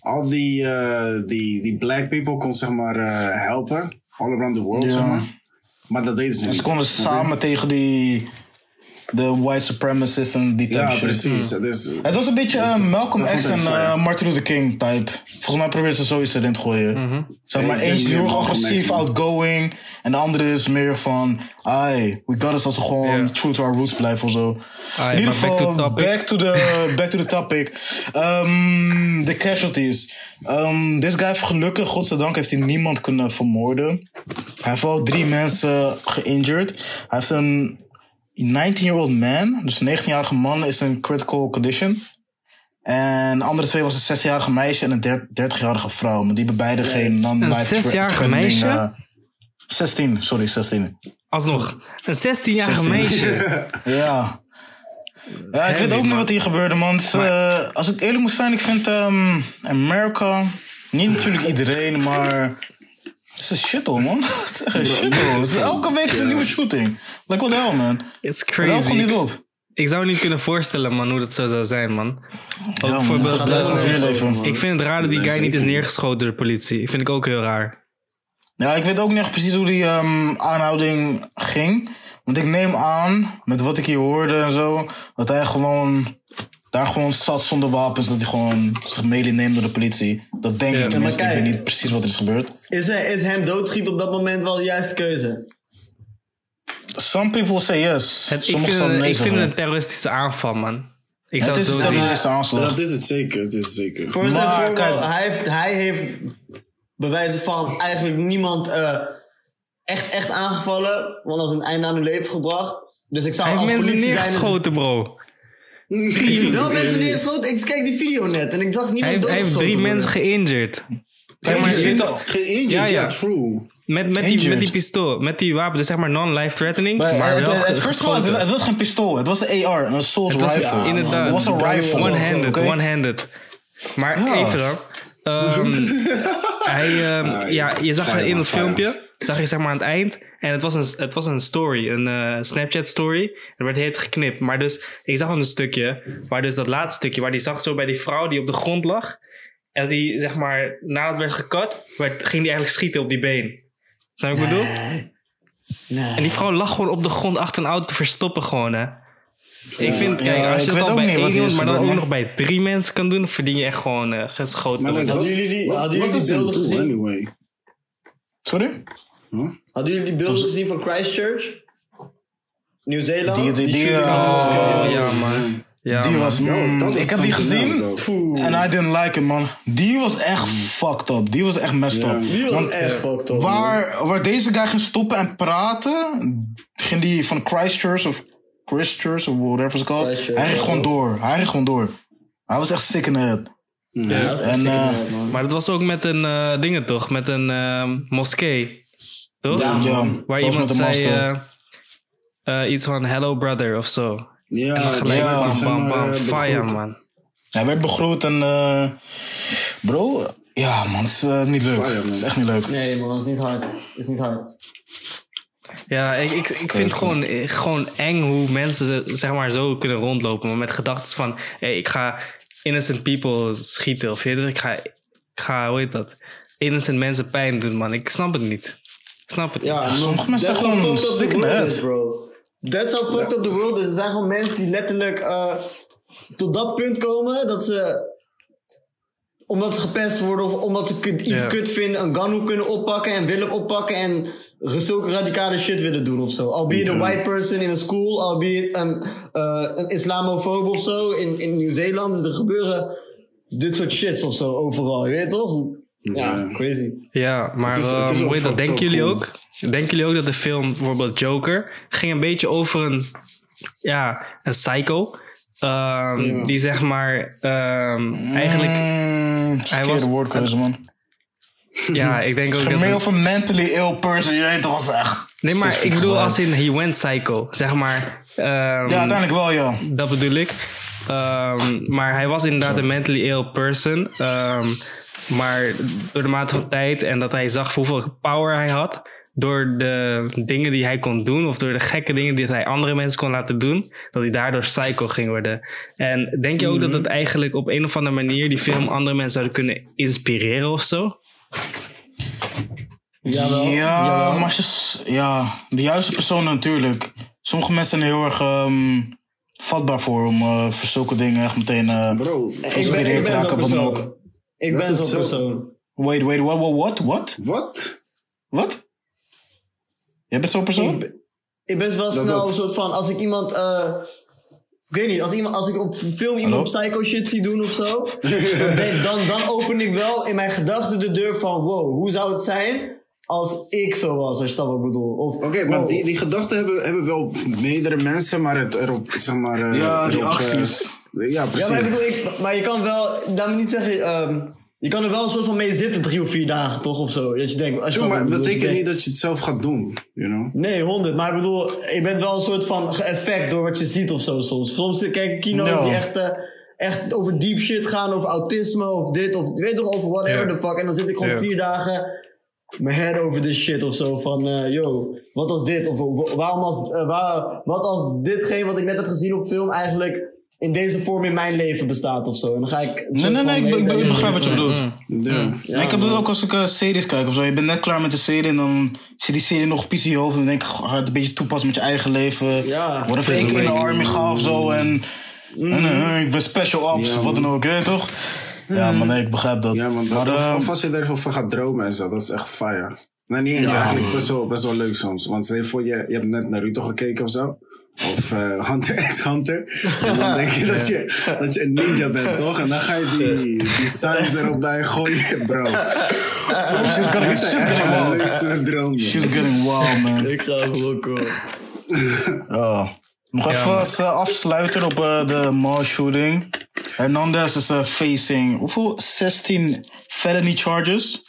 al die, eh, die, die black people kon zeg maar eh, helpen, all around the world Ja. zeg maar. Maar dat deden ze niet. ze konden samen tegen die... De white supremacists en die type Ja, shit. precies. Dus, Het was een beetje eh, Malcolm X en eh, Martin Luther King type. Volgens mij probeert ze zoiets erin te gooien. Zeg maar, Ik denk eentje is heel erg agressief, outgoing. En de andere is meer van, ai, we got us als we gewoon true to our roots blijven of zo. In ieder maar back to geval, the topic. back to the, back to the topic. Ehm, De casualties. Ehm Deze guy heeft gelukkig, godzijdank, heeft hij niemand kunnen vermoorden. Hij heeft wel drie mensen geïnjured. Hij heeft een 19-year-old man, dus een 19-jarige man, is in critical condition. En de andere twee was een 16-jarige meisje en een der- 30-jarige vrouw. Maar die hebben beide geen non-life Een 6-jarige threatening, meisje? eh, 16, sorry, 16. Alsnog. Een 16-jarige 16. meisje. Ja. Ja, ik Heavy, weet ook niet wat hier gebeurde, man. Eh, als ik eerlijk moet zijn, ik vind ehm America... Niet natuurlijk iedereen, maar... Het is een shithole, man. Het is echt een shithole. Het is- Elke week is een nieuwe shooting. Like, what the hell, man? It's crazy. gewoon niet op. Ik zou niet kunnen voorstellen, man, hoe dat zo zou zijn, man. Ook Ja, man, bijvoorbeeld, het gaat best eh, ik vind het raar dat die Nee, guy niet is neergeschoten door de politie. Vind ik ook heel raar. Ja, ik weet ook niet echt precies hoe die ehm, aanhouding ging. Want ik neem aan, met wat ik hier hoorde en zo, dat hij gewoon daar gewoon zat zonder wapens. Dat hij gewoon zich mee neemt door de politie. Dat denk Ja, ik tenminste. maar Ik weet niet precies wat er is gebeurd. Is, hij- is hem doodschieten op dat moment wel de juiste keuze? Some people say yes. Het, ik vind, zouden het, nee ik vind het een terroristische aanval, man. Ik zou Het het is zo een terroristische aanslag. dat is het zeker, het is het zeker. First Maar, kijk- hij heeft, hij heeft bewijzen van eigenlijk niemand eh, echt, echt aangevallen. Want als een einde aan hun leven gebracht. Dus ik zou Hij heeft mensen zijn... neergeschoten, bro. Heeft hij wel mensen neergeschoten? Ik kijk die video net en ik zag niemand Hij heeft, hij heeft drie mensen geïnjured. Zeg maar, je ziet al. Geïnjured, Ja, ja, ja. true. met, met, die, met die pistool, met die wapen. Dus zeg maar non-life threatening, Maar, maar het, wel het, het, first of all, het, was geen pistool. Het was een AR, een assault Het was rifle. inderdaad. Het was een rifle. One-handed, one-handed. Maar Ja. even dan. Ehm, hij, ehm, Ah, ja, je zag in het filmpje, zag je zeg maar aan het eind. En het was een, het was een story, een eh, Snapchat story. Er werd heet geknipt. Maar dus, ik zag een stukje, waar dus dat laatste stukje, waar die zag zo bij die vrouw die op de grond lag. En die, zeg maar, nadat het werd gekat, werd, ging die eigenlijk schieten op die been. Snap wat ik bedoel? Nee. En die vrouw lag gewoon op de grond achter een auto te verstoppen gewoon, hè. Ik vind, kijk, Ja, als je het al bij één iemand, maar dan ook nog bij drie mensen kan doen, verdien je echt gewoon eh, geschoten Maar Hadden jullie die- wat- hadden jullie die beelden gezien? Anyway. Sorry? Huh? Hadden jullie die beelden gezien van Christchurch? Nieuw-Zeeland? Die- die- die, eh, ja, man. Ja, die man. was, mm, dat is ik heb die gezien en I didn't like it, man. Die was echt fucked up. Die was echt messed up. Die was Want echt fucked up. man. waar, waar deze guy ging stoppen en praten, ging die van Christchurch of Christchurch of whatever it's called. Christchurch, hij ging gewoon door. Hij ging gewoon door. Hij was echt sick in the head. Ja, dat is echt En, eh, man. Maar dat was ook met een eh dingen toch? Met een moskee. Toch? Ja, Ja, Waar dat iemand zei eh, eh, iets van hello brother of zo. Ja, En gelijk ja, bam, bam, bam. eh, Fire man. Hij werd begroet en... eh bro, ja man, het is niet leuk. Fire. Het is echt niet leuk. Nee, man, dat is niet hard. Dat is niet hard. Ja, ik, ik, ik vind het gewoon, gewoon eng hoe mensen ze- zeg maar zo kunnen rondlopen. Maar met gedachten van, hey, ik ga innocent people schieten. Of het, ik ga, ik ga, hoe heet dat? Innocent mensen pijn doen, man. Ik snap het niet. Ik snap het Ja, niet. sommige mensen that's zijn gewoon fucked up sick the in head. is, bro. That's how fucked up the world is. Er zijn gewoon mensen die letterlijk eh, tot dat punt komen dat ze omdat ze gepest worden of omdat ze iets kut vinden, een gun kunnen oppakken en willen oppakken en zulke radicale shit willen doen of zo. Al be je een white person in een school, al be je een, eh, een islamofoob of zo in, in Nieuw-Zeeland. Er gebeuren dit soort shits of zo overal, je weet toch? Ja, crazy. Ja, maar Het is- dat? fucked denken jullie ook? Denken jullie ook dat de film, bijvoorbeeld Joker, ging een beetje over een, ja, een psycho? ehm, Die zeg maar ehm, eigenlijk, Mm, verkeerde was- woordkeuze, man. ja, ik denk ook dat... Meer of een mentally ill person, je weet toch, echt... Nee, maar ik bedoel als in he went psycho, zeg maar. ehm, Ja, uiteindelijk wel, ja. Dat bedoel ik. Ehm, maar hij was inderdaad een mentally ill person. Maar door de mate van tijd en dat hij zag hoeveel power hij had. Door de dingen die hij kon doen, of door de gekke dingen die hij andere mensen kon laten doen, dat hij daardoor psycho ging worden. En denk je ook dat het eigenlijk op een of andere manier die film andere mensen zouden kunnen inspireren of zo? Jawel, ja, jawel. maar als je s- ja, de juiste personen natuurlijk. Sommige mensen zijn heel erg ehm, vatbaar voor om eh, voor zulke dingen echt meteen eh Bro, Ik te raken. Wat ook. Ik Dat ben zo'n zo. persoon. Wait, wait, what, what, what, what? wat? Wat? Jij bent zo'n persoon? Ik, ben- ik ben wel Dat snel een soort van, als ik iemand, eh, ik weet niet, als, iemand, als ik op film iemand psycho shit zie doen of zo, dan, dan, dan open ik wel in mijn gedachten de deur van, wow, hoe zou het zijn als ik zo was, als je dat wat bedoel. Of, Oké, maar wow, die, die gedachten hebben, hebben wel meerdere mensen, maar het erop, zeg maar... eh, Ja, die erop, eh, acties. Ja, precies. Ja, maar ik bedoel, ik, maar je kan wel, laat me niet zeggen, ehm, je kan er wel een soort van mee zitten drie of vier dagen, toch, of zo. Dat je denkt, als je dat maar betekent je niet denkt- dat je het zelf gaat doen, you know? Nee, honderd. Maar ik bedoel, je bent wel een soort van geëffect door wat je ziet of zo soms. Soms kijk ik kino's Ja. die echt, eh, echt over deep shit gaan, over autisme of dit of weet toch, over whatever the fuck. En dan zit ik gewoon vier dagen mijn head over this shit of zo. Van, eh, yo, wat als dit? Of wa- waarom als, eh, waar, wat als ditgene wat ik net heb gezien op film eigenlijk in deze vorm in mijn leven bestaat of zo. En dan ga ik... een Nee, nee, nee, ik, ik, begrijp wat je bedoelt. Ja. Ik heb dat ook als ik eh, series kijk of zo. Je bent net klaar met de serie en dan zie je die serie nog piece in je hoofd. En dan denk ik, ga het een beetje toepassen met je eigen leven. Ja. Wat if ik in de army ga of zo en, en eh, ik ben special ops, Ja, wat dan ook, hè, toch? Ja, maar nee, ik begrijp dat. Ja, man. maar, dat, of, of als je erover gaat dromen en zo, dat is echt fire. Nee, niet eens Ja, eigenlijk. Best wel, best wel leuk soms. Want stel je voor, je, je hebt net Naruto gekeken of zo. Of eh, Hunter x Hunter. En dan denk je dat je, dat je een ninja bent, toch? En dan ga je die, die signs erop bij gooien, bro. Soms She's getting- is she's leukste droom. she's getting wild, man. Ik ga lokken. Ja. Nog even eh, afsluiten op eh, de mall shooting. Hernandez is facing, hoeveel? 16 felony charges.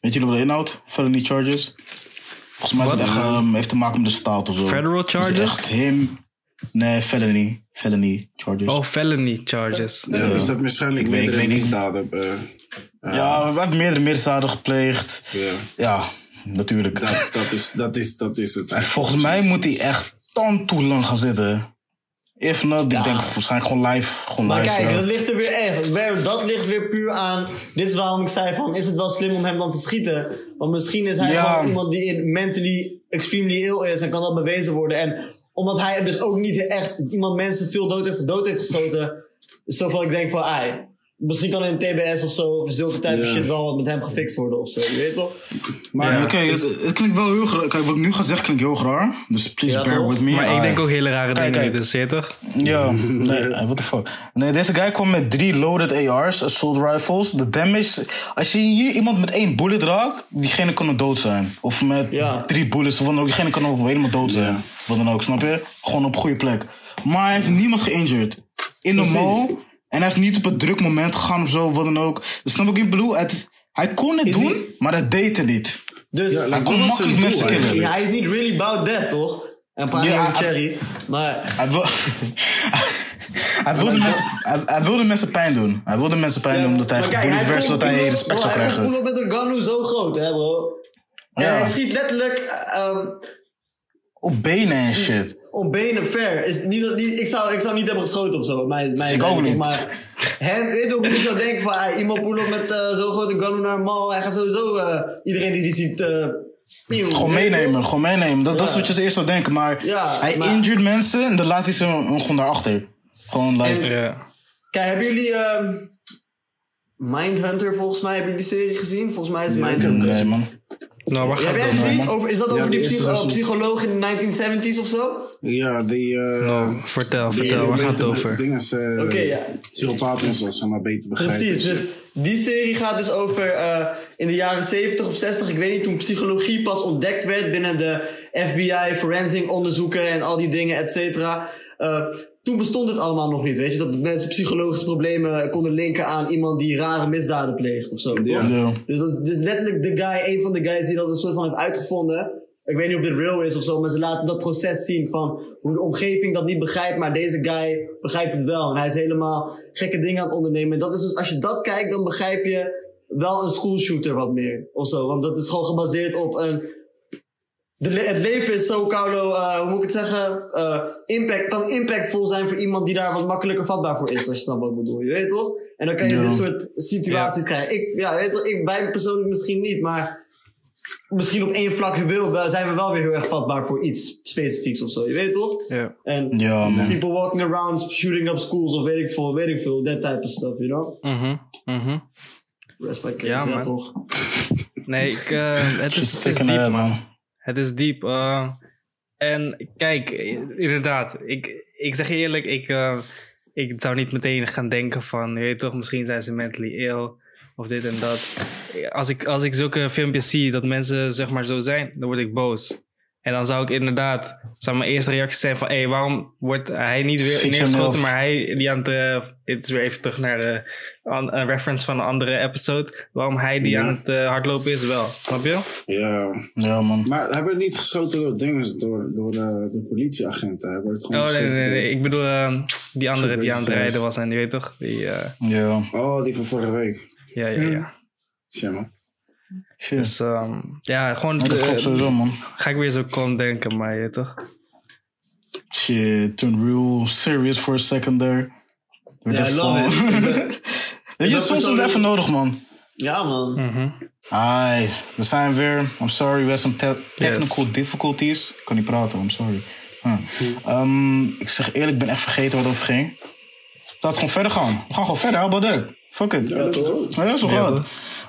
Weet jullie wat de inhoud? Felony charges. Volgens mij is het echt, ehm, heeft te maken met de staat of zo. Federal Is het charges? echt hem? Nee, felony. Felony charges. Oh, felony charges. Ja, dus dat waarschijnlijk Ik weet- ik weet niet. misdaden. eh, Ja, we hebben meerdere misdaden gepleegd. ja. Ja, natuurlijk. Dat, dat, is, dat, is, dat is het. En volgens mij moet hij echt tan toe lang gaan zitten. If not, ik denk waarschijnlijk gewoon live. Gewoon Maar live kijk, ja. dat ligt er weer echt. Dat ligt weer puur aan. Dit is waarom ik zei van, is het wel slim om hem dan te schieten? Want misschien is hij Ja. gewoon iemand die in mentally extremely ill is en kan dat bewezen worden. En omdat hij dus ook niet echt iemand mensen veel dood heeft, dood heeft geschoten, is zoveel ik denk van, ai, misschien kan in TBS of zo, of zulke type shit wel wat met hem gefixt worden of zo. Je weet toch? Maar Ja. Oké, het, het klinkt wel heel raar. Kijk, wat ik nu ga zeggen klinkt heel raar. Dus please Ja, bear toch? with me. Maar ik denk ook hele rare Kijk, dingen, weet je toch? Ja, nee, what the fuck. Nee, deze guy kwam met drie loaded AR's, assault rifles. De damage, als je hier iemand met één bullet raakt, diegene kan dood zijn. Of met Ja. drie bullets, of wat dan ook, diegene kan ook helemaal dood zijn. Wat dan ook, snap je? Gewoon op goede plek. Maar hij heeft niemand geïnjured. In de mall. En hij is niet op het druk moment gegaan of zo, wat dan ook. Dus snap ik in bedoel? Het, is- hij kon het Is doen, hij- maar hij deed het niet. Dus Ja, Hij kon makkelijk mensen killen. hij is niet really about that, toch? En praat Ja, over hij- Cherry. Maar Hij, wil, hij, wilde mensen, hij, hij wilde mensen pijn doen. Hij wilde mensen pijn doen omdat hij gebullied werd, zodat hij respect zou Hij krijgen. pull-up met een gun zo groot, hè, bro. En hij schiet letterlijk eh, ehm, Op benen en shit. Op benen ver. Is niet, dat- niet, ik, zou, ik zou niet hebben geschoten of zo. Mij, mij Ik ook niet. Maar hem, weet je hoe je zou denken van ah, iemand pull-up met eh, zo'n grote gun naar een mall. Hij gaat sowieso eh, iedereen die die ziet... eh, pieuw, Gewoon meenemen, gewoon meenemen. Dat, dat is Ja. wat je als eerst zou denken. Maar Ja, hij maar- injured mensen en dan laat hij ze gewoon daarachter. Gewoon like... En- Ja. Kijk, hebben jullie ehm Mindhunter volgens mij, hebben jullie die serie gezien? Volgens mij is het Mindhunter. nee man. Nou, waar Heb gaat jij gezien? Over, is dat Ja, over die psycho- psycholoog in de 1970s of zo? Ja, die... eh Nou, vertel, die vertel, waar gaat het over? Dingen eh, Oké, ja. Psychopaten en zo, zeg maar, beter begrijpen. Precies, dus die serie gaat dus over eh, in de jaren 70 of 60, ik weet niet, toen psychologie pas ontdekt werd binnen de FBI, forensic onderzoeken en al die dingen, et cetera. Eh, toen bestond het allemaal nog niet, weet je, dat mensen psychologische problemen konden linken aan iemand die rare misdaden pleegt of zo. toch? Ja. Ja. Dus dat is, dus letterlijk de guy, een van de guys die dat een soort van heeft uitgevonden. Ik weet niet of dit real is of zo, maar ze laten dat proces zien van hoe de omgeving dat niet begrijpt, maar deze guy begrijpt het wel. En hij is helemaal gekke dingen aan het ondernemen. En dat is dus, als je dat kijkt, dan begrijp je wel een schoolshooter wat meer. Of zo, want dat is gewoon gebaseerd op een... De, le- het leven is zo koude, eh, hoe moet ik het zeggen? Eh, impact, kan impactvol zijn voor iemand die daar wat makkelijker vatbaar voor is, als je snapt wat ik bedoel. Je weet toch? En dan kan je dit soort situaties krijgen. Ik, ja, weet toch, ik, wij persoonlijk misschien niet, maar misschien op één vlak wil, zijn we wel weer heel erg vatbaar voor iets specifieks of zo. Je weet toch? Ja. En Ja, people walking around, shooting up schools of weet ik veel, weet ik veel, that type of stuff, you know? Mhm, mhm. Rest my case, Ja, ja, man. toch? Nee, ik, eh, het, is, het is diep, man. Het is diep. eh, en kijk, inderdaad, ik, ik zeg je eerlijk, ik, eh, ik zou niet meteen gaan denken van, je toch, misschien zijn ze mentally ill of dit en dat. Als ik, als ik zulke filmpjes zie dat mensen zeg maar zo zijn, dan word ik boos. En dan zou ik inderdaad, zou mijn eerste reactie zijn van, hé, hey, waarom wordt hij niet weer neergeschoten, maar hij die aan het, eh, dit is weer even terug naar de, een reference van een andere episode, waarom hij die Ja. aan het eh, hardlopen is wel, snap je? Ja, Ja, man. maar hij werd niet geschoten door dingen, door, door de, de politieagenten. Hij werd gewoon Oh nee, nee, nee. Ik bedoel die andere die aan het rijden was en die weet toch? Die, eh, Ja. Oh, die van vorige week. ja, ja, ja. Zeg maar. Shit. Dus ehm, ja, gewoon Nee, dat klopt sowieso, man. ga ik weer zo kon denken, maar je toch? Shit, turned real serious for a second there. Ja, I love it. Ben- Weet je, soms is het even nodig, man. Ja, man. Mhm. Ai, we zijn weer. I'm sorry, we hebben some te- technical Yes. difficulties. Ik kan niet praten, I'm sorry. Huh. Ehm, ik zeg eerlijk, ik ben echt vergeten waar het over ging. Laten we gewoon verder gaan. We gaan gewoon verder, how about that? Fuck it. Ja, dat is goed. Ja,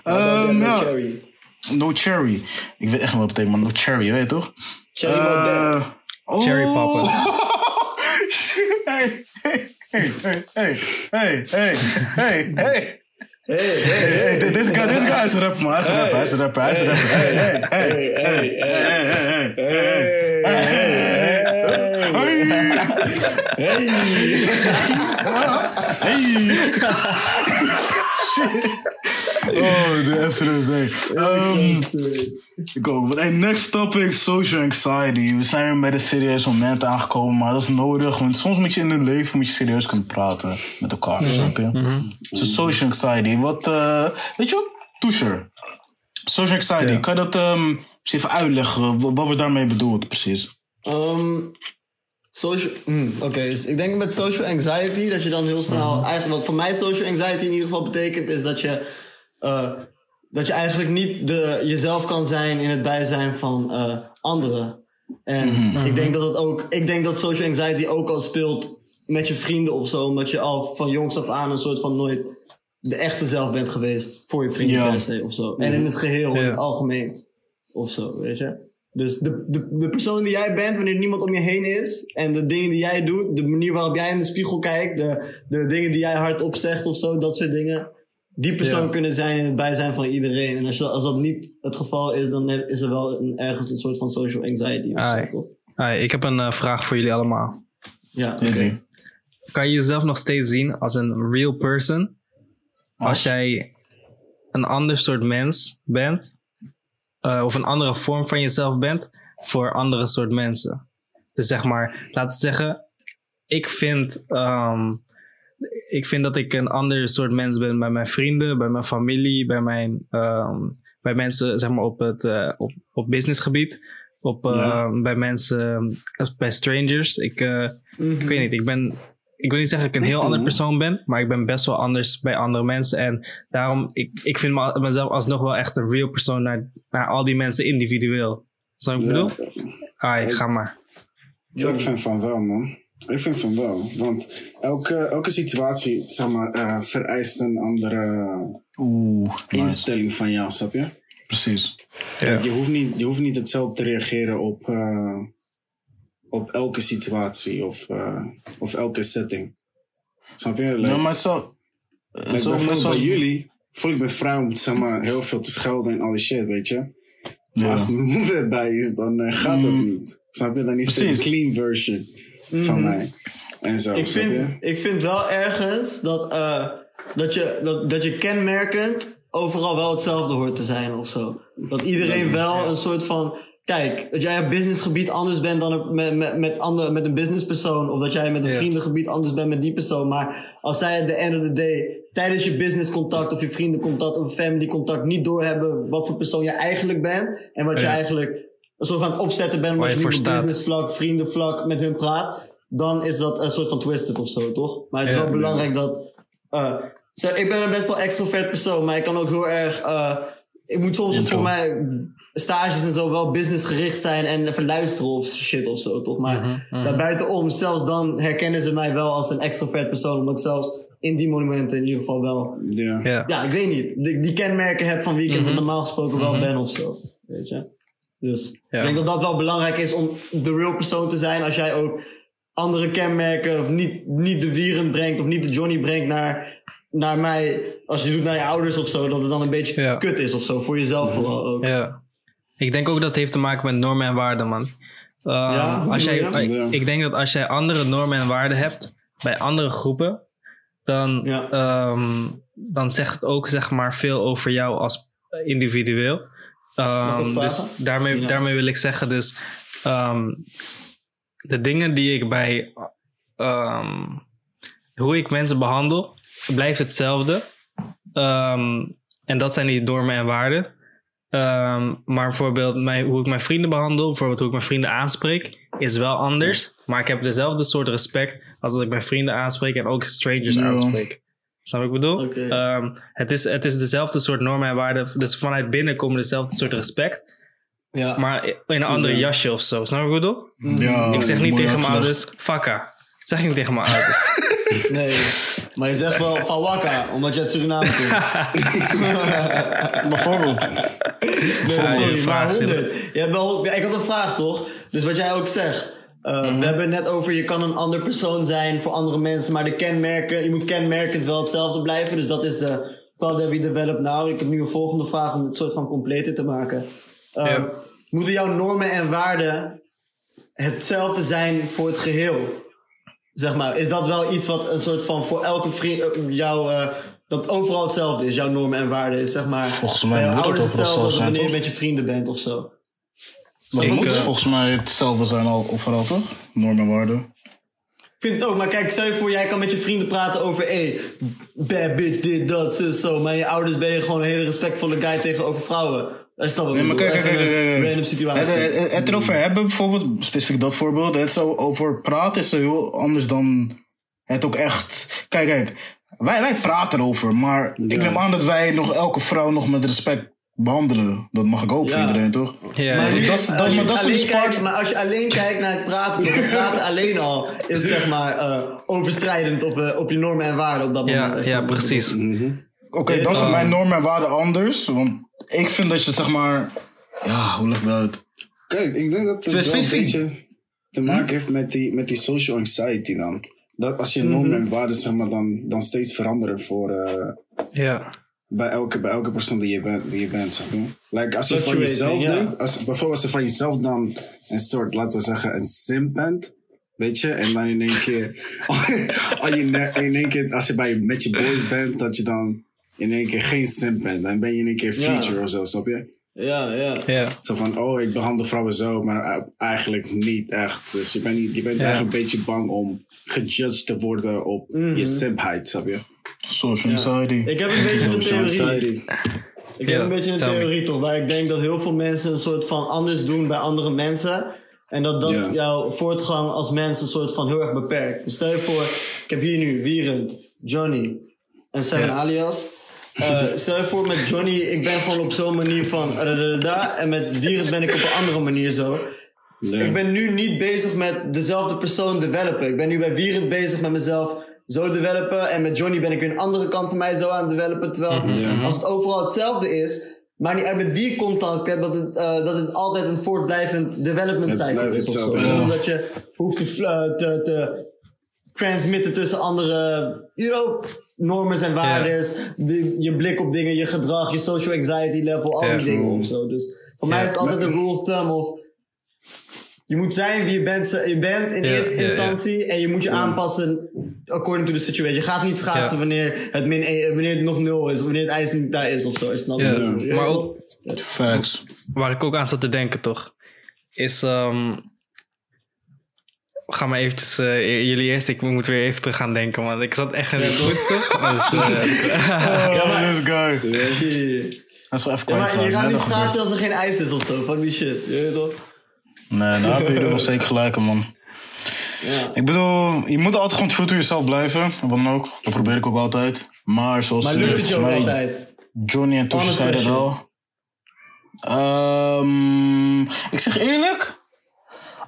Ehm, no ja, cherry. no cherry. Ik weet echt niet wat het betekent, maar no cherry, weet je toch? Cherry uh, Eh, oh. Cherry poppen. Shit, hey, hey, hey, hey, hey, hey, hey, hey. Hey, hey, Hey, dit- this guy, this guy is rapper, man. Hij is rapper, hij is een rapper, hij is een rapper. Hey, hey, hey, hey, hey, hey, hey, hey, hey, hey. Oh, de absolute day. Um, ik ook. But, hey, next topic, social anxiety. We zijn weer met een serieus moment aangekomen, maar dat is nodig. Want soms moet je in het leven moet je serieus kunnen praten met elkaar, snap je? Dus social anxiety. Wat, eh, weet je wat? Toesher. Social anxiety. Kan je dat ehm, eens even uitleggen? Wat, wat wordt daarmee bedoeld, precies? Ehm, social, hmm, Oké, dus ik denk met social anxiety dat je dan heel snel. Eigenlijk, wat voor mij social anxiety in ieder geval betekent, is dat je. eh, dat je eigenlijk niet de, jezelf kan zijn in het bijzijn van eh, anderen. En ik denk dat het ook. Ik denk dat social anxiety ook al speelt met je vrienden of zo, omdat je al van jongs af aan een soort van nooit de echte zelf bent geweest voor je vrienden Ja. per se of zo. En in het geheel, in het algemeen of zo, weet je. Dus de, de, de persoon die jij bent wanneer niemand om je heen is en de dingen die jij doet, de manier waarop jij in de spiegel kijkt, de, de dingen die jij hardop zegt of zo, dat soort dingen. Die persoon Ja. kunnen zijn in het bijzijn van iedereen. En als, je, als dat niet het geval is, dan heb- is er wel een, ergens een soort van social anxiety of zo, ik heb een eh, vraag voor jullie allemaal. Ja, Oké. oké. Kan je jezelf nog steeds zien als een real person als jij een ander soort mens bent, eh, of een andere vorm van jezelf bent voor andere soort mensen. Dus zeg maar, laten we zeggen, ik vind, ehm, ik vind dat ik een ander soort mens ben bij mijn vrienden, bij mijn familie, bij, mijn, ehm, bij mensen zeg maar, op, het, eh, op, op businessgebied, op, eh, Ja. bij mensen, eh, bij strangers. Ik, ik weet niet, ik ben. Ik wil niet zeggen dat ik een heel ander persoon ben, maar ik ben best wel anders bij andere mensen. En daarom, ik, ik vind me- mezelf alsnog wel echt een real persoon naar, naar al die mensen individueel. Snap wat ik bedoel? Ah, ik ga maar. Ja, ik vind van wel, man. Ik vind van wel. Want elke, elke situatie, zeg maar, eh, vereist een andere Oeh, nice. instelling van jou, snap je? Precies. Ja. Je, hoeft niet, je hoeft niet hetzelfde te reageren op, eh, op elke situatie of, eh, of elke setting. Snap je? Like, Ja, maar is wel... Het like net bijvoorbeeld zoals... bij jullie voel ik me vrij om zeg maar, heel veel te schelden en al die shit, weet je? Maar Ja. als mijn moeder erbij is, dan eh, gaat dat Mm. niet. Snap je? Dan is het een clean version van mij. En zo, Ik vind, je? ik vind wel ergens dat, eh, dat, je, dat, dat je kenmerkend overal wel hetzelfde hoort te zijn of zo. Dat iedereen wel een soort van. Kijk, dat jij op businessgebied anders bent dan met, met, met, ander, met een businesspersoon. Of dat jij met een Ja. vriendengebied anders bent met die persoon. Maar als zij at the end of the day tijdens je businesscontact of je vriendencontact of familycontact niet doorhebben wat voor persoon je eigenlijk bent. En wat je eigenlijk een soort van het opzetten bent wat je je, op businessvlak, vriendenvlak met hun praat. Dan is dat een soort van twisted of zo, toch? Maar het is Ja. wel belangrijk dat. zo, ik ben een best wel extrovert persoon, maar ik kan ook heel erg. eh, ik moet soms Intro. voor mij stages en zo wel businessgericht zijn en even luisteren of shit of zo, toch? Maar Mhm, daarbuitenom, zelfs dan herkennen ze mij wel als een extrovert persoon, omdat ik zelfs in die monumenten in ieder geval wel. Ja. Ja. Ja, ik weet niet. Die, die kenmerken heb van wie ik Mhm. normaal gesproken wel Mhm. ben of zo. Weet je? Dus Ja. ik denk dat dat wel belangrijk is om de real persoon te zijn. Als jij ook andere kenmerken of niet, niet de Vieren brengt of niet de Johnny brengt naar, naar mij. Als je doet naar je ouders of zo, dat het dan een beetje Ja. kut is of zo. Voor jezelf vooral ook. Ja. Ik denk ook dat het heeft te maken met normen en waarden, man. Ehm, Ja, als jij? Ja. Ik denk dat als jij andere normen en waarden hebt bij andere groepen, dan, Ja. ehm, dan zegt het ook zeg maar, veel over jou als individueel. Ehm, dus daarmee, Ja. daarmee wil ik zeggen, dus ehm, de dingen die ik bij ehm, hoe ik mensen behandel, blijft hetzelfde. Ehm, en dat zijn die normen en waarden. Ehm, maar bijvoorbeeld mijn, hoe ik mijn vrienden behandel, bijvoorbeeld hoe ik mijn vrienden aanspreek, is wel anders. Maar ik heb dezelfde soort respect als dat ik mijn vrienden aanspreek en ook strangers aanspreek. Snap je wat ik bedoel? Ehm, het, is, het is dezelfde soort normen en waarden. Dus vanuit binnen komen dezelfde soort respect. Ja. Maar in een andere Ja. jasje of zo. Snap je wat ik bedoel? Ja, ik zeg niet tegen mijn ouders, fakka. Dat zeg ik niet tegen mijn ouders. Nee. Maar je zegt wel van wakka, omdat je uit Suriname komt. Bijvoorbeeld. Nee, Ja, sorry, maar vraagt, 100. Je hebt wel, ik had een vraag toch? Dus wat jij ook zegt. Uh, Mhm. We hebben het net over je kan een ander persoon zijn voor andere mensen, maar de kenmerken, je moet kenmerkend wel hetzelfde blijven. Dus dat is de thought that we develop now. Ik heb nu een volgende vraag om het soort van completer te maken. Uh, Ja. Moeten jouw normen en waarden hetzelfde zijn voor het geheel? Zeg maar, is dat wel iets wat een soort van voor elke vriend, eh, jouw, eh, dat overal hetzelfde is, jouw normen en waarden is zeg maar. Volgens mij bij het ouders hetzelfde als wanneer je met je vrienden bent of zo. Dat Ik, moet eh, volgens mij hetzelfde zijn al overal, toch? Normen en waarden. Ik vind het ook, maar kijk, stel je voor, jij kan met je vrienden praten over, hé, bad bitch, dit, dat, zo, zo. Maar je ouders ben je gewoon een hele respectvolle guy tegenover vrouwen. Dat is Nee, maar kijk, kijk, kijk, een kijk, kijk. Random situatie. Het, het, het erover hebben, bijvoorbeeld, specifiek dat voorbeeld, het zo over praten is zo heel anders dan het ook echt. Kijk, kijk, wij, wij praten erover, maar ik Ja. neem aan dat wij nog elke vrouw nog met respect behandelen. Dat mag ik ook voor Ja. iedereen, toch? Ja, Maar, ja. nu- dat is- dat- als je maar dat is alleen dus part- kijkt, maar als je alleen kijkt naar het praten, dan het praten alleen al is zeg maar eh, overstrijdend op, eh, op je normen en waarden op dat Ja, moment. ja, bedoelt. precies. Oké, dan zijn mijn normen en waarden anders. Want ik vind dat je zeg maar. Ja, hoe leg ik dat uit? Kijk, ik denk dat het wel een beetje te maken heeft met die, met die social anxiety dan. Dat als je Mhm. normen en waarden zeg maar, dan, dan steeds veranderen voor, eh, Ja. bij, elke, bij elke persoon die je bent, die je bent zeg maar. Like, als je van jezelf denkt, als, bijvoorbeeld als je van jezelf dan een soort, laten we zeggen, een simp bent. Weet je, en dan in één keer, al je, ne- in één keer als je bij, met je boys bent, dat je dan in één keer geen simp bent. Dan ben je in één keer Ja. feature of zo, snap je? Ja, ja. Ja. Zo van, oh, ik behandel vrouwen zo, maar eh, eigenlijk niet echt. Dus je bent, niet, je bent Ja. eigenlijk een beetje bang om gejudged te worden op je simpheid, snap je? Social anxiety. Ik heb een beetje een Social theorie. anxiety. Ik Ja, heb een beetje een theorie toch, waar ik denk dat heel veel mensen een soort van anders doen bij andere mensen. En dat dat jouw voortgang als mens een soort van heel erg beperkt. Dus stel je voor, ik heb hier nu Wierend, Johnny en Seven alias. Eh, stel je voor met Johnny, ik ben gewoon op zo'n manier van da, en met Wierend ben ik op een andere manier zo. Ik ben nu niet bezig met dezelfde persoon developen. Ik ben nu bij Wierend bezig met mezelf zo developen. En met Johnny ben ik weer een andere kant van mij zo aan het developen. Terwijl Ja. als het overal hetzelfde is, maar niet uit met wie contact hebt, dat het, eh, dat het altijd een voortblijvend development cycle is of zo. Zonder ja. dat je hoeft te, eh, te, te transmitten tussen andere you know, normen en waarden. de- Je blik op dingen, je gedrag, je social anxiety level, al Ja. die dingen of zo. Dus voor mij is het altijd een rule of thumb of je moet zijn wie je bent, je bent in Ja, eerste ja, ja. instantie en je moet je aanpassen according to the situation. Je gaat niet schaatsen Ja. wanneer, het min wanneer het nog nul is of wanneer het ijs niet daar is of zo. Snap je? Maar ook, Facts. waar ik ook aan zat te denken, toch, is. ehm ga maar eventjes, eh, jullie eerst, ik moet weer even terug gaan denken, man. Ik zat echt in het goed, toch? Dus, eh, Oh. Ja, ja. Dat is wel even Ja, maar je gaat niet schaatsen als er geen ijs is of zo. Fuck die shit. Je weet toch? Nee, daar heb je er wel zeker gelijk man. Ja. Ik bedoel, je moet altijd gewoon true to yourself blijven. Wat dan ook. Dat probeer ik ook altijd. Maar zoals Maar lukt het je ook altijd? Johnny en Honest zeiden het al. Ehm, ik zeg eerlijk,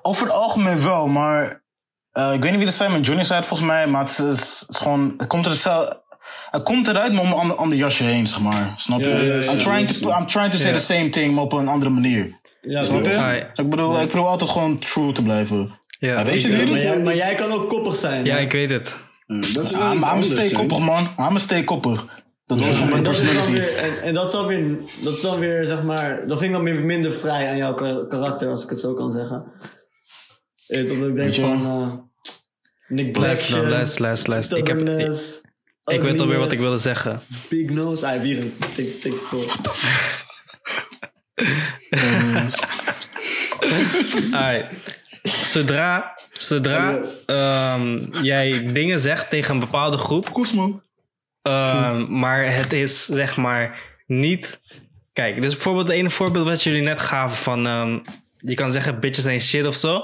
over het algemeen wel, maar eh, ik weet niet wie dat zei, maar Johnny zei het volgens mij, maar het is, het is gewoon, het komt, er het komt eruit, maar om een ander, ander jasje heen, zeg maar. Snap je? Ja, ja, ja, I'm, trying to, I'm trying to say Ja. the same thing, maar op een andere manier. Ja, Snap je? Ah, Ik bedoel, ik probeer altijd gewoon true te blijven. ja, Ja, weet je wie Maar jij, maar jij kan ook koppig zijn. ja, hè? ik weet het. Dat is I'm, iets I'm anders, steekkoppig, hè. man. I'm steekkoppig. Dat was gewoon mijn En dat, is dan personality. weer, en, en dat is dan weer, dat is dan weer, zeg maar, dat vind ik dan minder vrij aan jouw ka- karakter, als ik het zo kan zeggen. Eh, Dat ik denk van, eh neglection, Les, les, les, les. Ik heb- stubbornness, Ik weet alweer wat ik wilde zeggen. Big nose, ah, take, take it forward. Alright. Zodra, zodra ehm, jij dingen zegt tegen een bepaalde groep, Cosmo. ehm, maar het is zeg maar niet. Kijk, dus bijvoorbeeld het ene voorbeeld wat jullie net gaven van ehm, je kan zeggen bitches zijn shit of zo.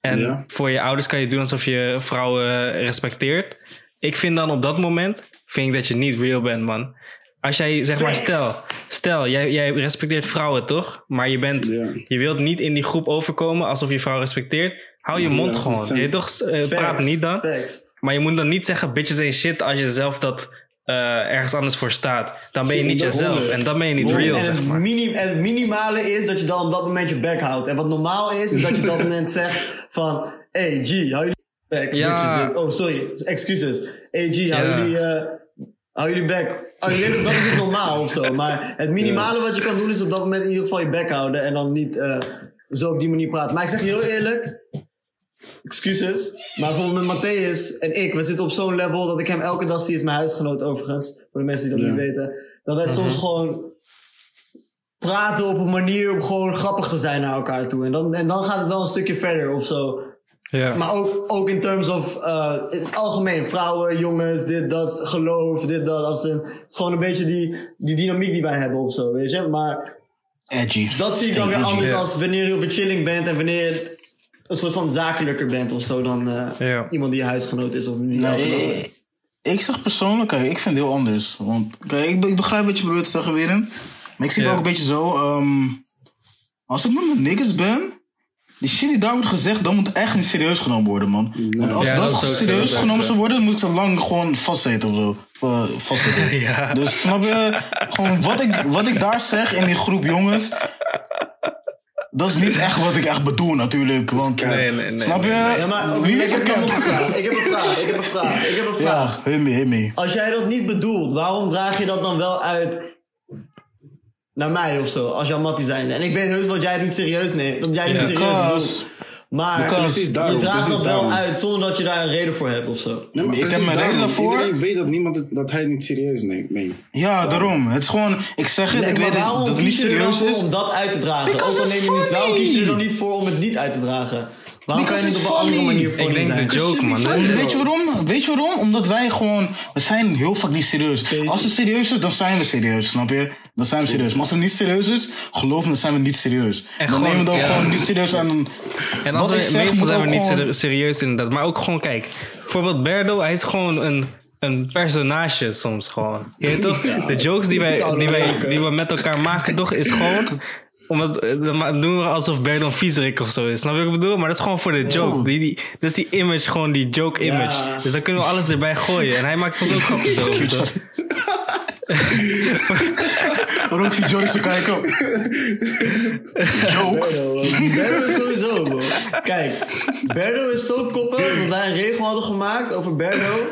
En Ja. voor je ouders kan je doen alsof je vrouwen respecteert. Ik vind dan op dat moment vind ik dat je niet real bent, man. Als jij zeg maar, stel, stel jij, jij respecteert vrouwen toch? Maar je bent, Ja. je wilt niet in die groep overkomen alsof je vrouw respecteert. Hou je Ja, mond gewoon. Je toch, eh, praat niet dan. Facts. Maar je moet dan niet zeggen bitches zijn shit als je zelf dat eh, ergens anders voor staat. Dan ben je niet jezelf. En dan ben je niet real, en zeg het, maar. minim, en het minimale is dat je dan op dat moment je bek houdt. En wat normaal is, is dat je op dat moment zegt van... Hey G, hou jullie bek. Ja. Oh, sorry. Excuses. Hey G, hou Ja. jullie... eh, hou jullie bek. Oh, weet, dat is het normaal of zo. Maar het minimale wat je kan doen is op dat moment in ieder geval je bek houden. En dan niet eh, zo op die manier praten. Maar ik zeg je heel eerlijk... Excuses. Maar bijvoorbeeld met Matthäus en ik, we zitten op zo'n level dat ik hem elke dag zie. Is mijn huisgenoot overigens. Voor de mensen die dat Ja. niet weten. Dat wij soms gewoon praten op een manier om gewoon grappig te zijn naar elkaar toe. En dan, en dan gaat het wel een stukje verder of zo. Ja. Maar ook, ook in terms of uh, in het algemeen, vrouwen, jongens, dit, dat, geloof, dit, dat. Als een, het is gewoon een beetje die, die dynamiek die wij hebben of zo, weet je. Maar Edgy. dat zie ik dan weer anders als wanneer je op een chilling bent en wanneer een soort van zakelijker bent of zo dan eh, Ja. iemand die je huisgenoot is of niet. Nee, ik, zeg persoonlijk, kijk, ik vind het heel anders. Want kijk, ik, ik begrijp wat je probeert te zeggen, Weren. Maar ik zie het Ja. ook een beetje zo. ehm, als ik met mijn niggas ben, die shit die daar wordt gezegd, dat moet echt niet serieus genomen worden, man. Want als Ja, dat, serieus genomen zo. zou worden, dan moet ik zo lang gewoon vastzitten of zo. Eh, vastzitten. Ja. Dus snap je, gewoon wat ik, wat ik daar zeg in die groep jongens, dat is niet echt wat ik echt bedoel natuurlijk. Want, Nee, nee, nee, snap je? nee, nee. Ja, maar Wie ik is er heb cap? een vraag. Ik heb een vraag. Ik heb een vraag. Ik heb een vraag. Ja, hit me, hit me. Als jij dat niet bedoelt, waarom draag je dat dan wel uit naar mij of zo? Als jouw mattie zijn. En ik weet heus dat jij het niet serieus neemt. Dat jij het Ja. niet serieus bedoelt. Maar because- Precies daarom, je draagt precies dat wel daarom. uit zonder dat je daar een reden voor hebt of zo. Nee, maar Ik heb mijn reden daarom. daarvoor. Iedereen weet dat niemand het, dat hij het niet serieus neemt, meent. Ja, daarom. Het is gewoon, ik zeg het, Nee, ik maar weet dat waarom dat het niet kies je er dan serieus voor is. om dat uit te dragen? Ook al it's neem je niet wel, kies je er dan niet voor om het niet uit te dragen? Waarom kan je op it's een andere funny. manier voor Ik denk zijn? de joke, man. Weet je waarom? Weet je waarom? Omdat wij gewoon, we zijn heel vaak niet serieus. Als het serieus is, dan zijn we serieus, snap je? Dan zijn we serieus. Maar als het niet serieus is, geloof me, dan zijn we niet serieus. En dan gewoon- nemen we ja. gewoon niet serieus aan. een- En als Wat ik we, zeg, zijn we niet serieus inderdaad. Maar ook gewoon, kijk. Bijvoorbeeld Berdo, hij is gewoon een, een personage soms gewoon. Je weet toch? De jokes die wij, die, wij, die we met elkaar maken toch, is gewoon... Omdat, eh, dan doen we alsof Berdo een viezerik of zo is. Snap je wat ik bedoel? Maar dat is gewoon voor de joke. Die, die, dat is die image, gewoon die joke image. Ja. Dus dan kunnen we alles erbij gooien. En hij maakt soms ook grapjes toch? Waarom ik zie Johnny zo kijken? Joke. Berdo, is sowieso, bro. Kijk, Berdo is zo koppig dat wij een regel hadden gemaakt over Berdo.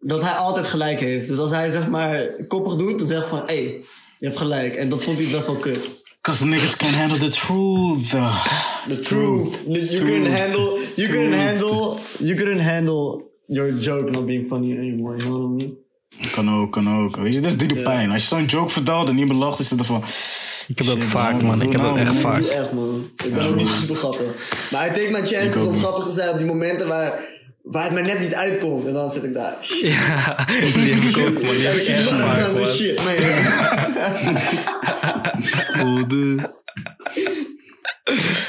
Dat hij altijd gelijk heeft. Dus als hij zeg maar koppig doet, dan zeg ik van hé, hey, je hebt gelijk. En dat vond hij best wel kut. Cause niggas can't handle the truth. The truth. You couldn't handle, you couldn't handle, you couldn't handle your joke not being funny anymore. You know what I mean? Kan ook, kan ook. Weet je, dat is die de pijn. Als je zo'n joke vertelt en niemand lacht, is het ervan... Ik heb dat Shit, vaak, man. man. Ik heb dat Nou, echt vaak. Niet echt, man. Ik ben ook niet super grappig. Maar I take my chances om grappig te zijn op die momenten waar, waar het mij net niet uitkomt. En dan zit ik daar. Ja, die heb ik ook, man. Die heb ik echt Shit, man. shit, man.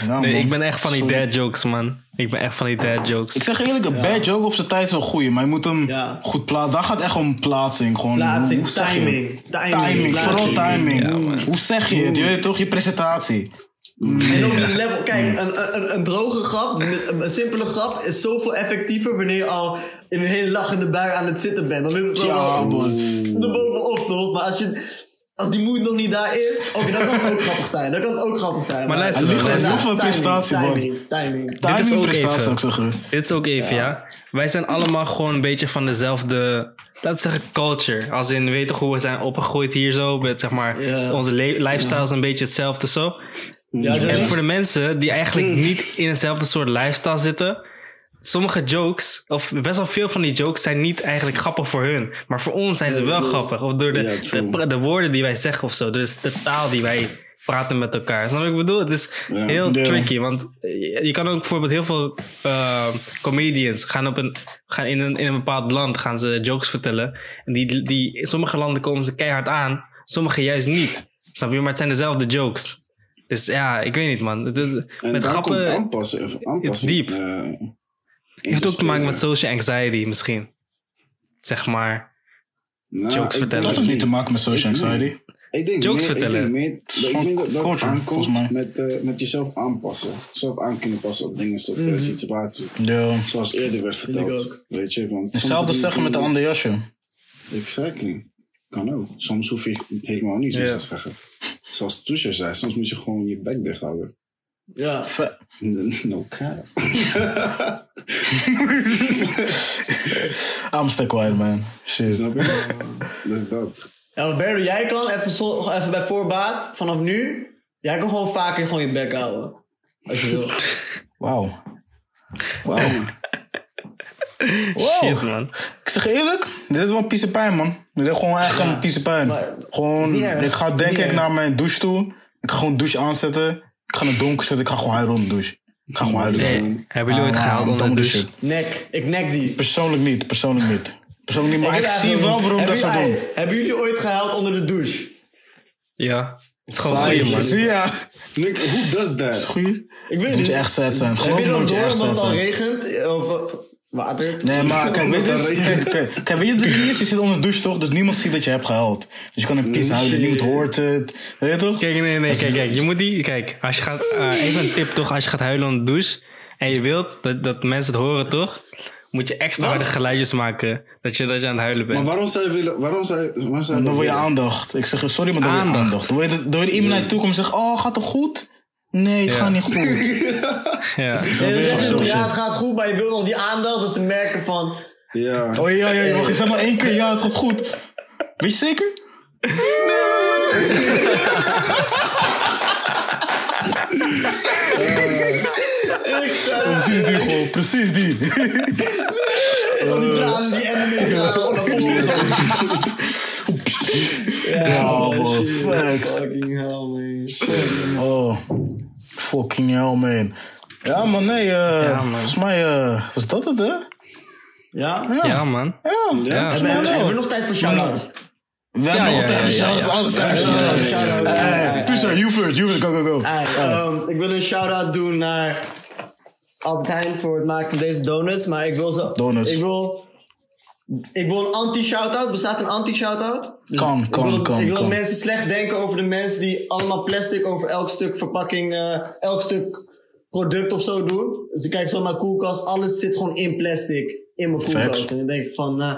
Ja, Nee, man. ik ben echt van die dad jokes, man. Ik ben echt van die dad jokes. Ik zeg eerlijk, een bad joke op zijn tijd is wel goed, maar je moet hem Ja. goed plaatsen. Daar gaat echt om plaatsing. Gewoon, Plaatsing, hoe timing. Timing, Timing, vooral timing. hoe zeg je het? Je weet toch, je presentatie. En ook die level. Kijk, een, een, een droge grap, een, een simpele grap is zoveel effectiever wanneer je al in een hele lachende bui aan het zitten bent. Dan is het zo Ja, man. erbovenop toch? Maar als, je, als die moed nog niet daar is, oké, dan kan het ook grappig zijn. Dan kan het ook grappig zijn. Maar luister, ligt zoveel prestatie, man. timing, timing. Dit is Timing, ook prestatie, even. zou ik zeggen. Dit is ook even, ja. Wij zijn allemaal gewoon een beetje van dezelfde, laten we zeggen, culture. Als in, we weten hoe we zijn opgegroeid hier zo. Met, zeg maar, Ja. onze le- lifestyle is een beetje hetzelfde zo. Ja, En voor de mensen die eigenlijk niet in eenzelfde soort lifestyle zitten. Sommige jokes, of best wel veel van die jokes, zijn niet eigenlijk grappig voor hun. Maar voor ons zijn ze wel grappig. Of door de, Ja, de, de woorden die wij zeggen of zo. Dus de taal die wij praten met elkaar. Snap je wat ik bedoel? Het is Ja. heel tricky. Want je kan ook bijvoorbeeld heel veel eh, comedians gaan, op een, gaan in, een, in een bepaald land gaan ze jokes vertellen. En die, die, in sommige landen komen ze keihard aan. Sommige juist niet. Snap je? Maar het zijn dezelfde jokes. Dus ja, ik weet niet man. En met grappen aanpassen. diep. eh, in heeft ook te maken met social anxiety misschien. Zeg maar. Nou, jokes ik vertellen. Dat heeft niet te maken met social Ik- anxiety. Ik denk Jokes meer, vertellen. Ik denk, meer, dat- ik denk dat dat Culture, aankomt met, eh, met jezelf aanpassen. Zelf aan kunnen passen op dingen, op Mhm. de situatie. Ja. Zoals eerder werd verteld. Weet je, want Hetzelfde zeggen met de andere jasje. Exactly. Kan ook. Soms hoef je helemaal niets meer te zeggen. Zoals Toesje zei, soms moet je gewoon je bek dicht houden. Ja. No cap. I'm still quiet, man. Shit. Snap je? Dat. Ja, maar Berdo, jij kan even, zo- even bij voorbaat, vanaf nu, jij kan gewoon vaker gewoon je bek houden. Als je wil. Wauw. Wauw. Shit man. Ik zeg eerlijk, dit is wel een piece pijn, man. Dit is gewoon echt een piece pijn. Gewoon, ik ga denk ik naar mijn douche toe. Ik ga gewoon douche aanzetten. Ik ga in het donker zetten. Ik ga gewoon huilen onder de douche. Ik ga gewoon huilen. Hey, hebben jullie ooit Ah, gehaald onder de douche? Nek, ik nek die. Persoonlijk niet, persoonlijk niet. Persoonlijk niet, maar ik, zie wel waarom dat ze doen. Hebben jullie ooit gehaald onder de douche? Ja. Het is gewoon Saai, goeie man. Zie je? Nick, who does that? Goeie. Ik weet Moet niet. je echt sad zijn. Heb je dan moet je door sad het al regent? Of, Water. Nee, maar kijk, weet je, kijk, kijk, kijk, weet je wat de is? Je zit onder de douche toch? Dus niemand ziet dat je hebt gehuild. Dus je kan een pis huilen, niemand hoort het. Weet je toch? Kijk, nee, nee, kijk, kijk. Je moet die, kijk, als je gaat, eh, even een tip toch, als je gaat huilen onder de douche en je wilt dat, dat mensen het horen toch, moet je extra harde geluidjes maken dat je, dat je aan het huilen Maar bent. waarom zou je willen... Waarom zou je... Waarom zou je Dan wil je aandacht. Ik zeg, sorry, maar dan wil je Aandacht. aandacht. Dan wil je, dan wil je iemand naar je toe komen en zeggen, oh, gaat het goed? Nee, het Ja. gaat niet goed. Ja. Nee, ja, het gaat goed, maar je wil nog die aandacht, dus ze merken van... Ja. Oh ja, ja, ja, zeg maar één keer, ja, het gaat goed. Weet je zeker? Precies die gewoon, precies die. Zo die tranen, die anime tranen, gewoon naar voren. Ja, man, facts. Fucking hell, man. Oh, fucking hell, man. Ja, man, nee, eh, Ja, man. volgens mij eh, was dat het, hè? Ja? Ja, Ja, man. ja. Ja. Hebben, volgens mij hebben, hebben we nog tijd voor shout-outs? We hebben Ja, nog ja, tijd voor ja, ja, shout-outs, ja. alle tijd voor Ja, shout-outs. Tussen, you first, you first, go, go, go. Hey, ehm, ik wil een shout-out doen naar Albert Heijn voor het maken van deze donuts. Maar ik wil zo... Donuts. Ik wil... Ik wil een anti-shoutout. Bestaat een anti-shoutout? Dus Kan, ik kan, wil, dat- kan, Ik wil kan. mensen slecht denken over de mensen die allemaal plastic over elk stuk verpakking, eh, elk stuk product of zo doen. Dus ik kijk zo naar mijn koelkast. Alles zit gewoon in plastic in mijn koelkast. Facts. En dan denk ik van, nou,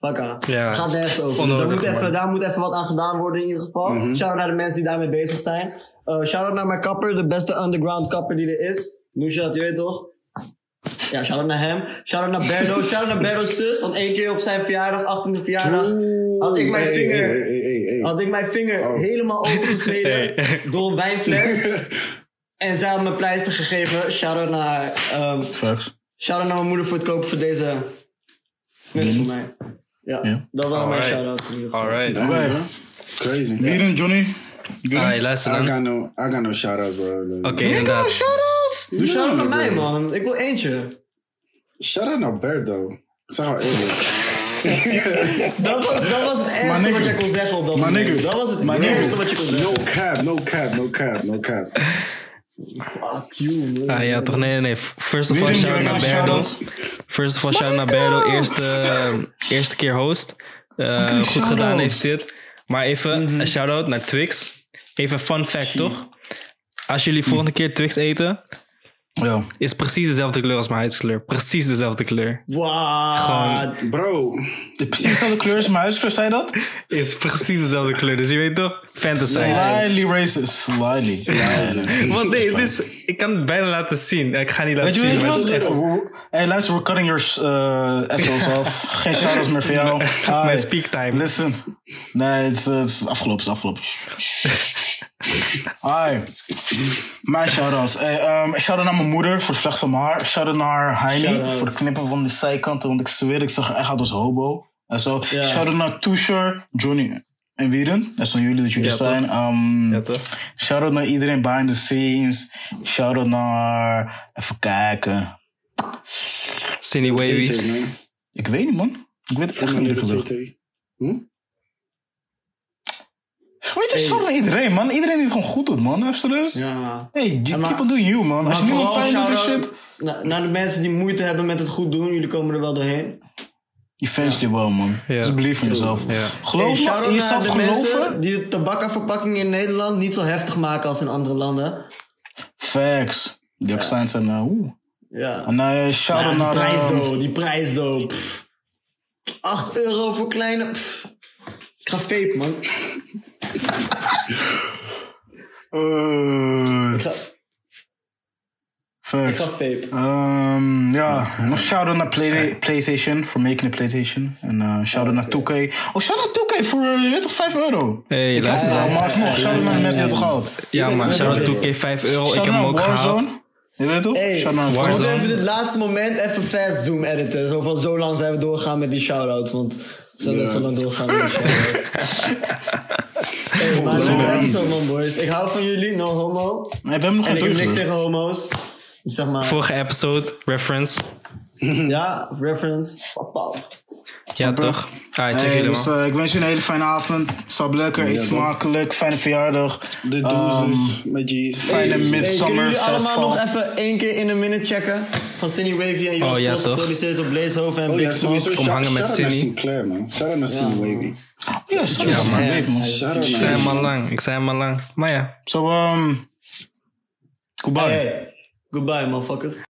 fuck aan. Ja. Gaat nergens over. Dus Onnodig, daar moet, even, man. Daar moet even wat aan gedaan worden in ieder geval. Shout-out naar de mensen die daarmee bezig zijn. Uh, shout-out naar mijn kapper, de beste underground kapper die er is. Nushat, je weet toch? Ja, shout-out naar hem. Shout-out naar Berdo. Shout-out naar Berdo's zus. Want één keer op zijn verjaardag, 18e verjaardag, had ik mijn Hey, vinger, hey, hey, hey, hey. had ik mijn vinger Oh. helemaal opengesneden Hey. door een wijnfles. en zij had me pleister gegeven. Shout-out naar, ehm Facts. shout-out naar mijn moeder voor het kopen voor deze mensen voor mij. Ja, dat was mijn Alright. shout-out. Alright. Bro. Crazy. Mieren, Johnny. Alright, luister I dan. got no, I got no shout-outs, bro. Oké, inderdaad. Shout-outs. Doe shout-out naar Ja, mij, bro. man. Ik wil eentje. Shout-out naar Berto. Ik zeg al eerlijk. Dat was, dat was het ergste wat jij kon zeggen op dat Maar moment. nigga. Dat was het Maar ergste wat je kon zeggen. No cap, no cap, no cap, no cap. Fuck you, man. Ah, ja, toch? Nee, nee, nee. First of all, shout out naar Berdo. First of all, shout out naar Berdo. Eerste, eh, eerste keer host. Eh, goed gedaan heeft dit. Maar even een shout-out naar Twix. Even een fun fact, toch? Als jullie volgende keer Twix eten, Ja. is precies dezelfde kleur als mijn huidskleur. Precies dezelfde kleur. What? Bro, De precies dezelfde kleur als mijn huiskleur, zei je dat? Is precies dezelfde kleur. Dus je weet toch? Fantasize. Slightly racist. Slightly. Slightly. Want nee, het is, ik kan het bijna laten zien. Ik ga niet laten Weet je zien. wat? Hey, luister, we're cutting your uh, SO's off. Geen shout-outs meer voor jou. Hi. Mijn speaktime. Listen. Nee, het is, het is afgelopen. Het is afgelopen. Hi. Mijn shout-outs. Hey, um, shout-out naar mijn moeder voor het vlecht van mijn haar. Shout-out naar Heini voor het knippen van de zijkanten. Want ik zweer, ik zag er echt uit als hobo. En zo. Shout-out naar Tusher, Johnny en Wieren. Dat zijn jullie dat jullie Ja, zijn. Um, Ja? Shout-out naar iedereen behind the scenes. Shout-out naar... Even kijken. TT, Wavies. Ik weet niet, man. Ik weet het echt niet. TT. Hm? Weet je, shout-out naar iedereen, man. Iedereen die het gewoon goed doet, man. Even serieus. Ja. Hey, you maar- keep on doing you, man. Als je niemand pijn doet en shit... na- Naar de mensen die moeite hebben met het goed doen. Jullie komen er wel doorheen. Eventually wel, man. Ja. Just believe in yourself. Ja. Geloof Hey, shout-out in jezelf de geloven. die de tabakkenverpakking in Nederland niet zo heftig maken als in andere landen. Facts. Die accijns zijn... uh, oeh. Ja. En uh, shout-out Maar die naar... prijs, though. Die prijs, though. Pff. 8 euro voor kleine... pff. Ik ga vape, man. eh, Ik ga, ik ga vape. Ehm, ja, nog shout-out naar Play- PlayStation voor making a PlayStation. En uh, shout-out naar 2K. Oh, shout-out 2K voor, uh, je weet toch, 5 euro? Hey, ik luister. al, maar alsnog, shout-out naar de mensen die het gehaald. Ja, maar shout out 2K 5 euro. Ik Shout-out heb hem ook gehaald. Warzone. Je weet toch? Hey, Shout-out naar we moeten even dit laatste moment even fast zoom editen. Zo van zo lang zijn we doorgaan met die shoutouts. Want we zijn best wel lang doorgaan met die shoutouts. hey, maar episode man boys. Ik hou van jullie, no homo. Nee, we hebben nog En geen ik heb niks tegen homo's. Zeg maar, Vorige episode, reference. ja, reference. Papa. Ja, toch? Ah, check Hey, dus, eh, ik wens jullie een hele fijne avond. Slaap lekker, eet toch? smakelijk, fijne verjaardag. De Ehm, doezes met G's. Fijne Hey, kunnen midsummer jullie allemaal festival. nog even één keer in een minute checken? van Cindy Wavy en Jos Oh, ja, geproduceerd door Blazehoven en Oh ja, Big Smoke. sowieso. Kom hangen Shout- met Cindy. Sinclair, man. Naar Cindy Wavy. Oh, ja. Ja, man. Ik zei hem al lang. Ik zei hem al lang. Maar ja. So, um, goodbye. Goodbye, motherfuckers.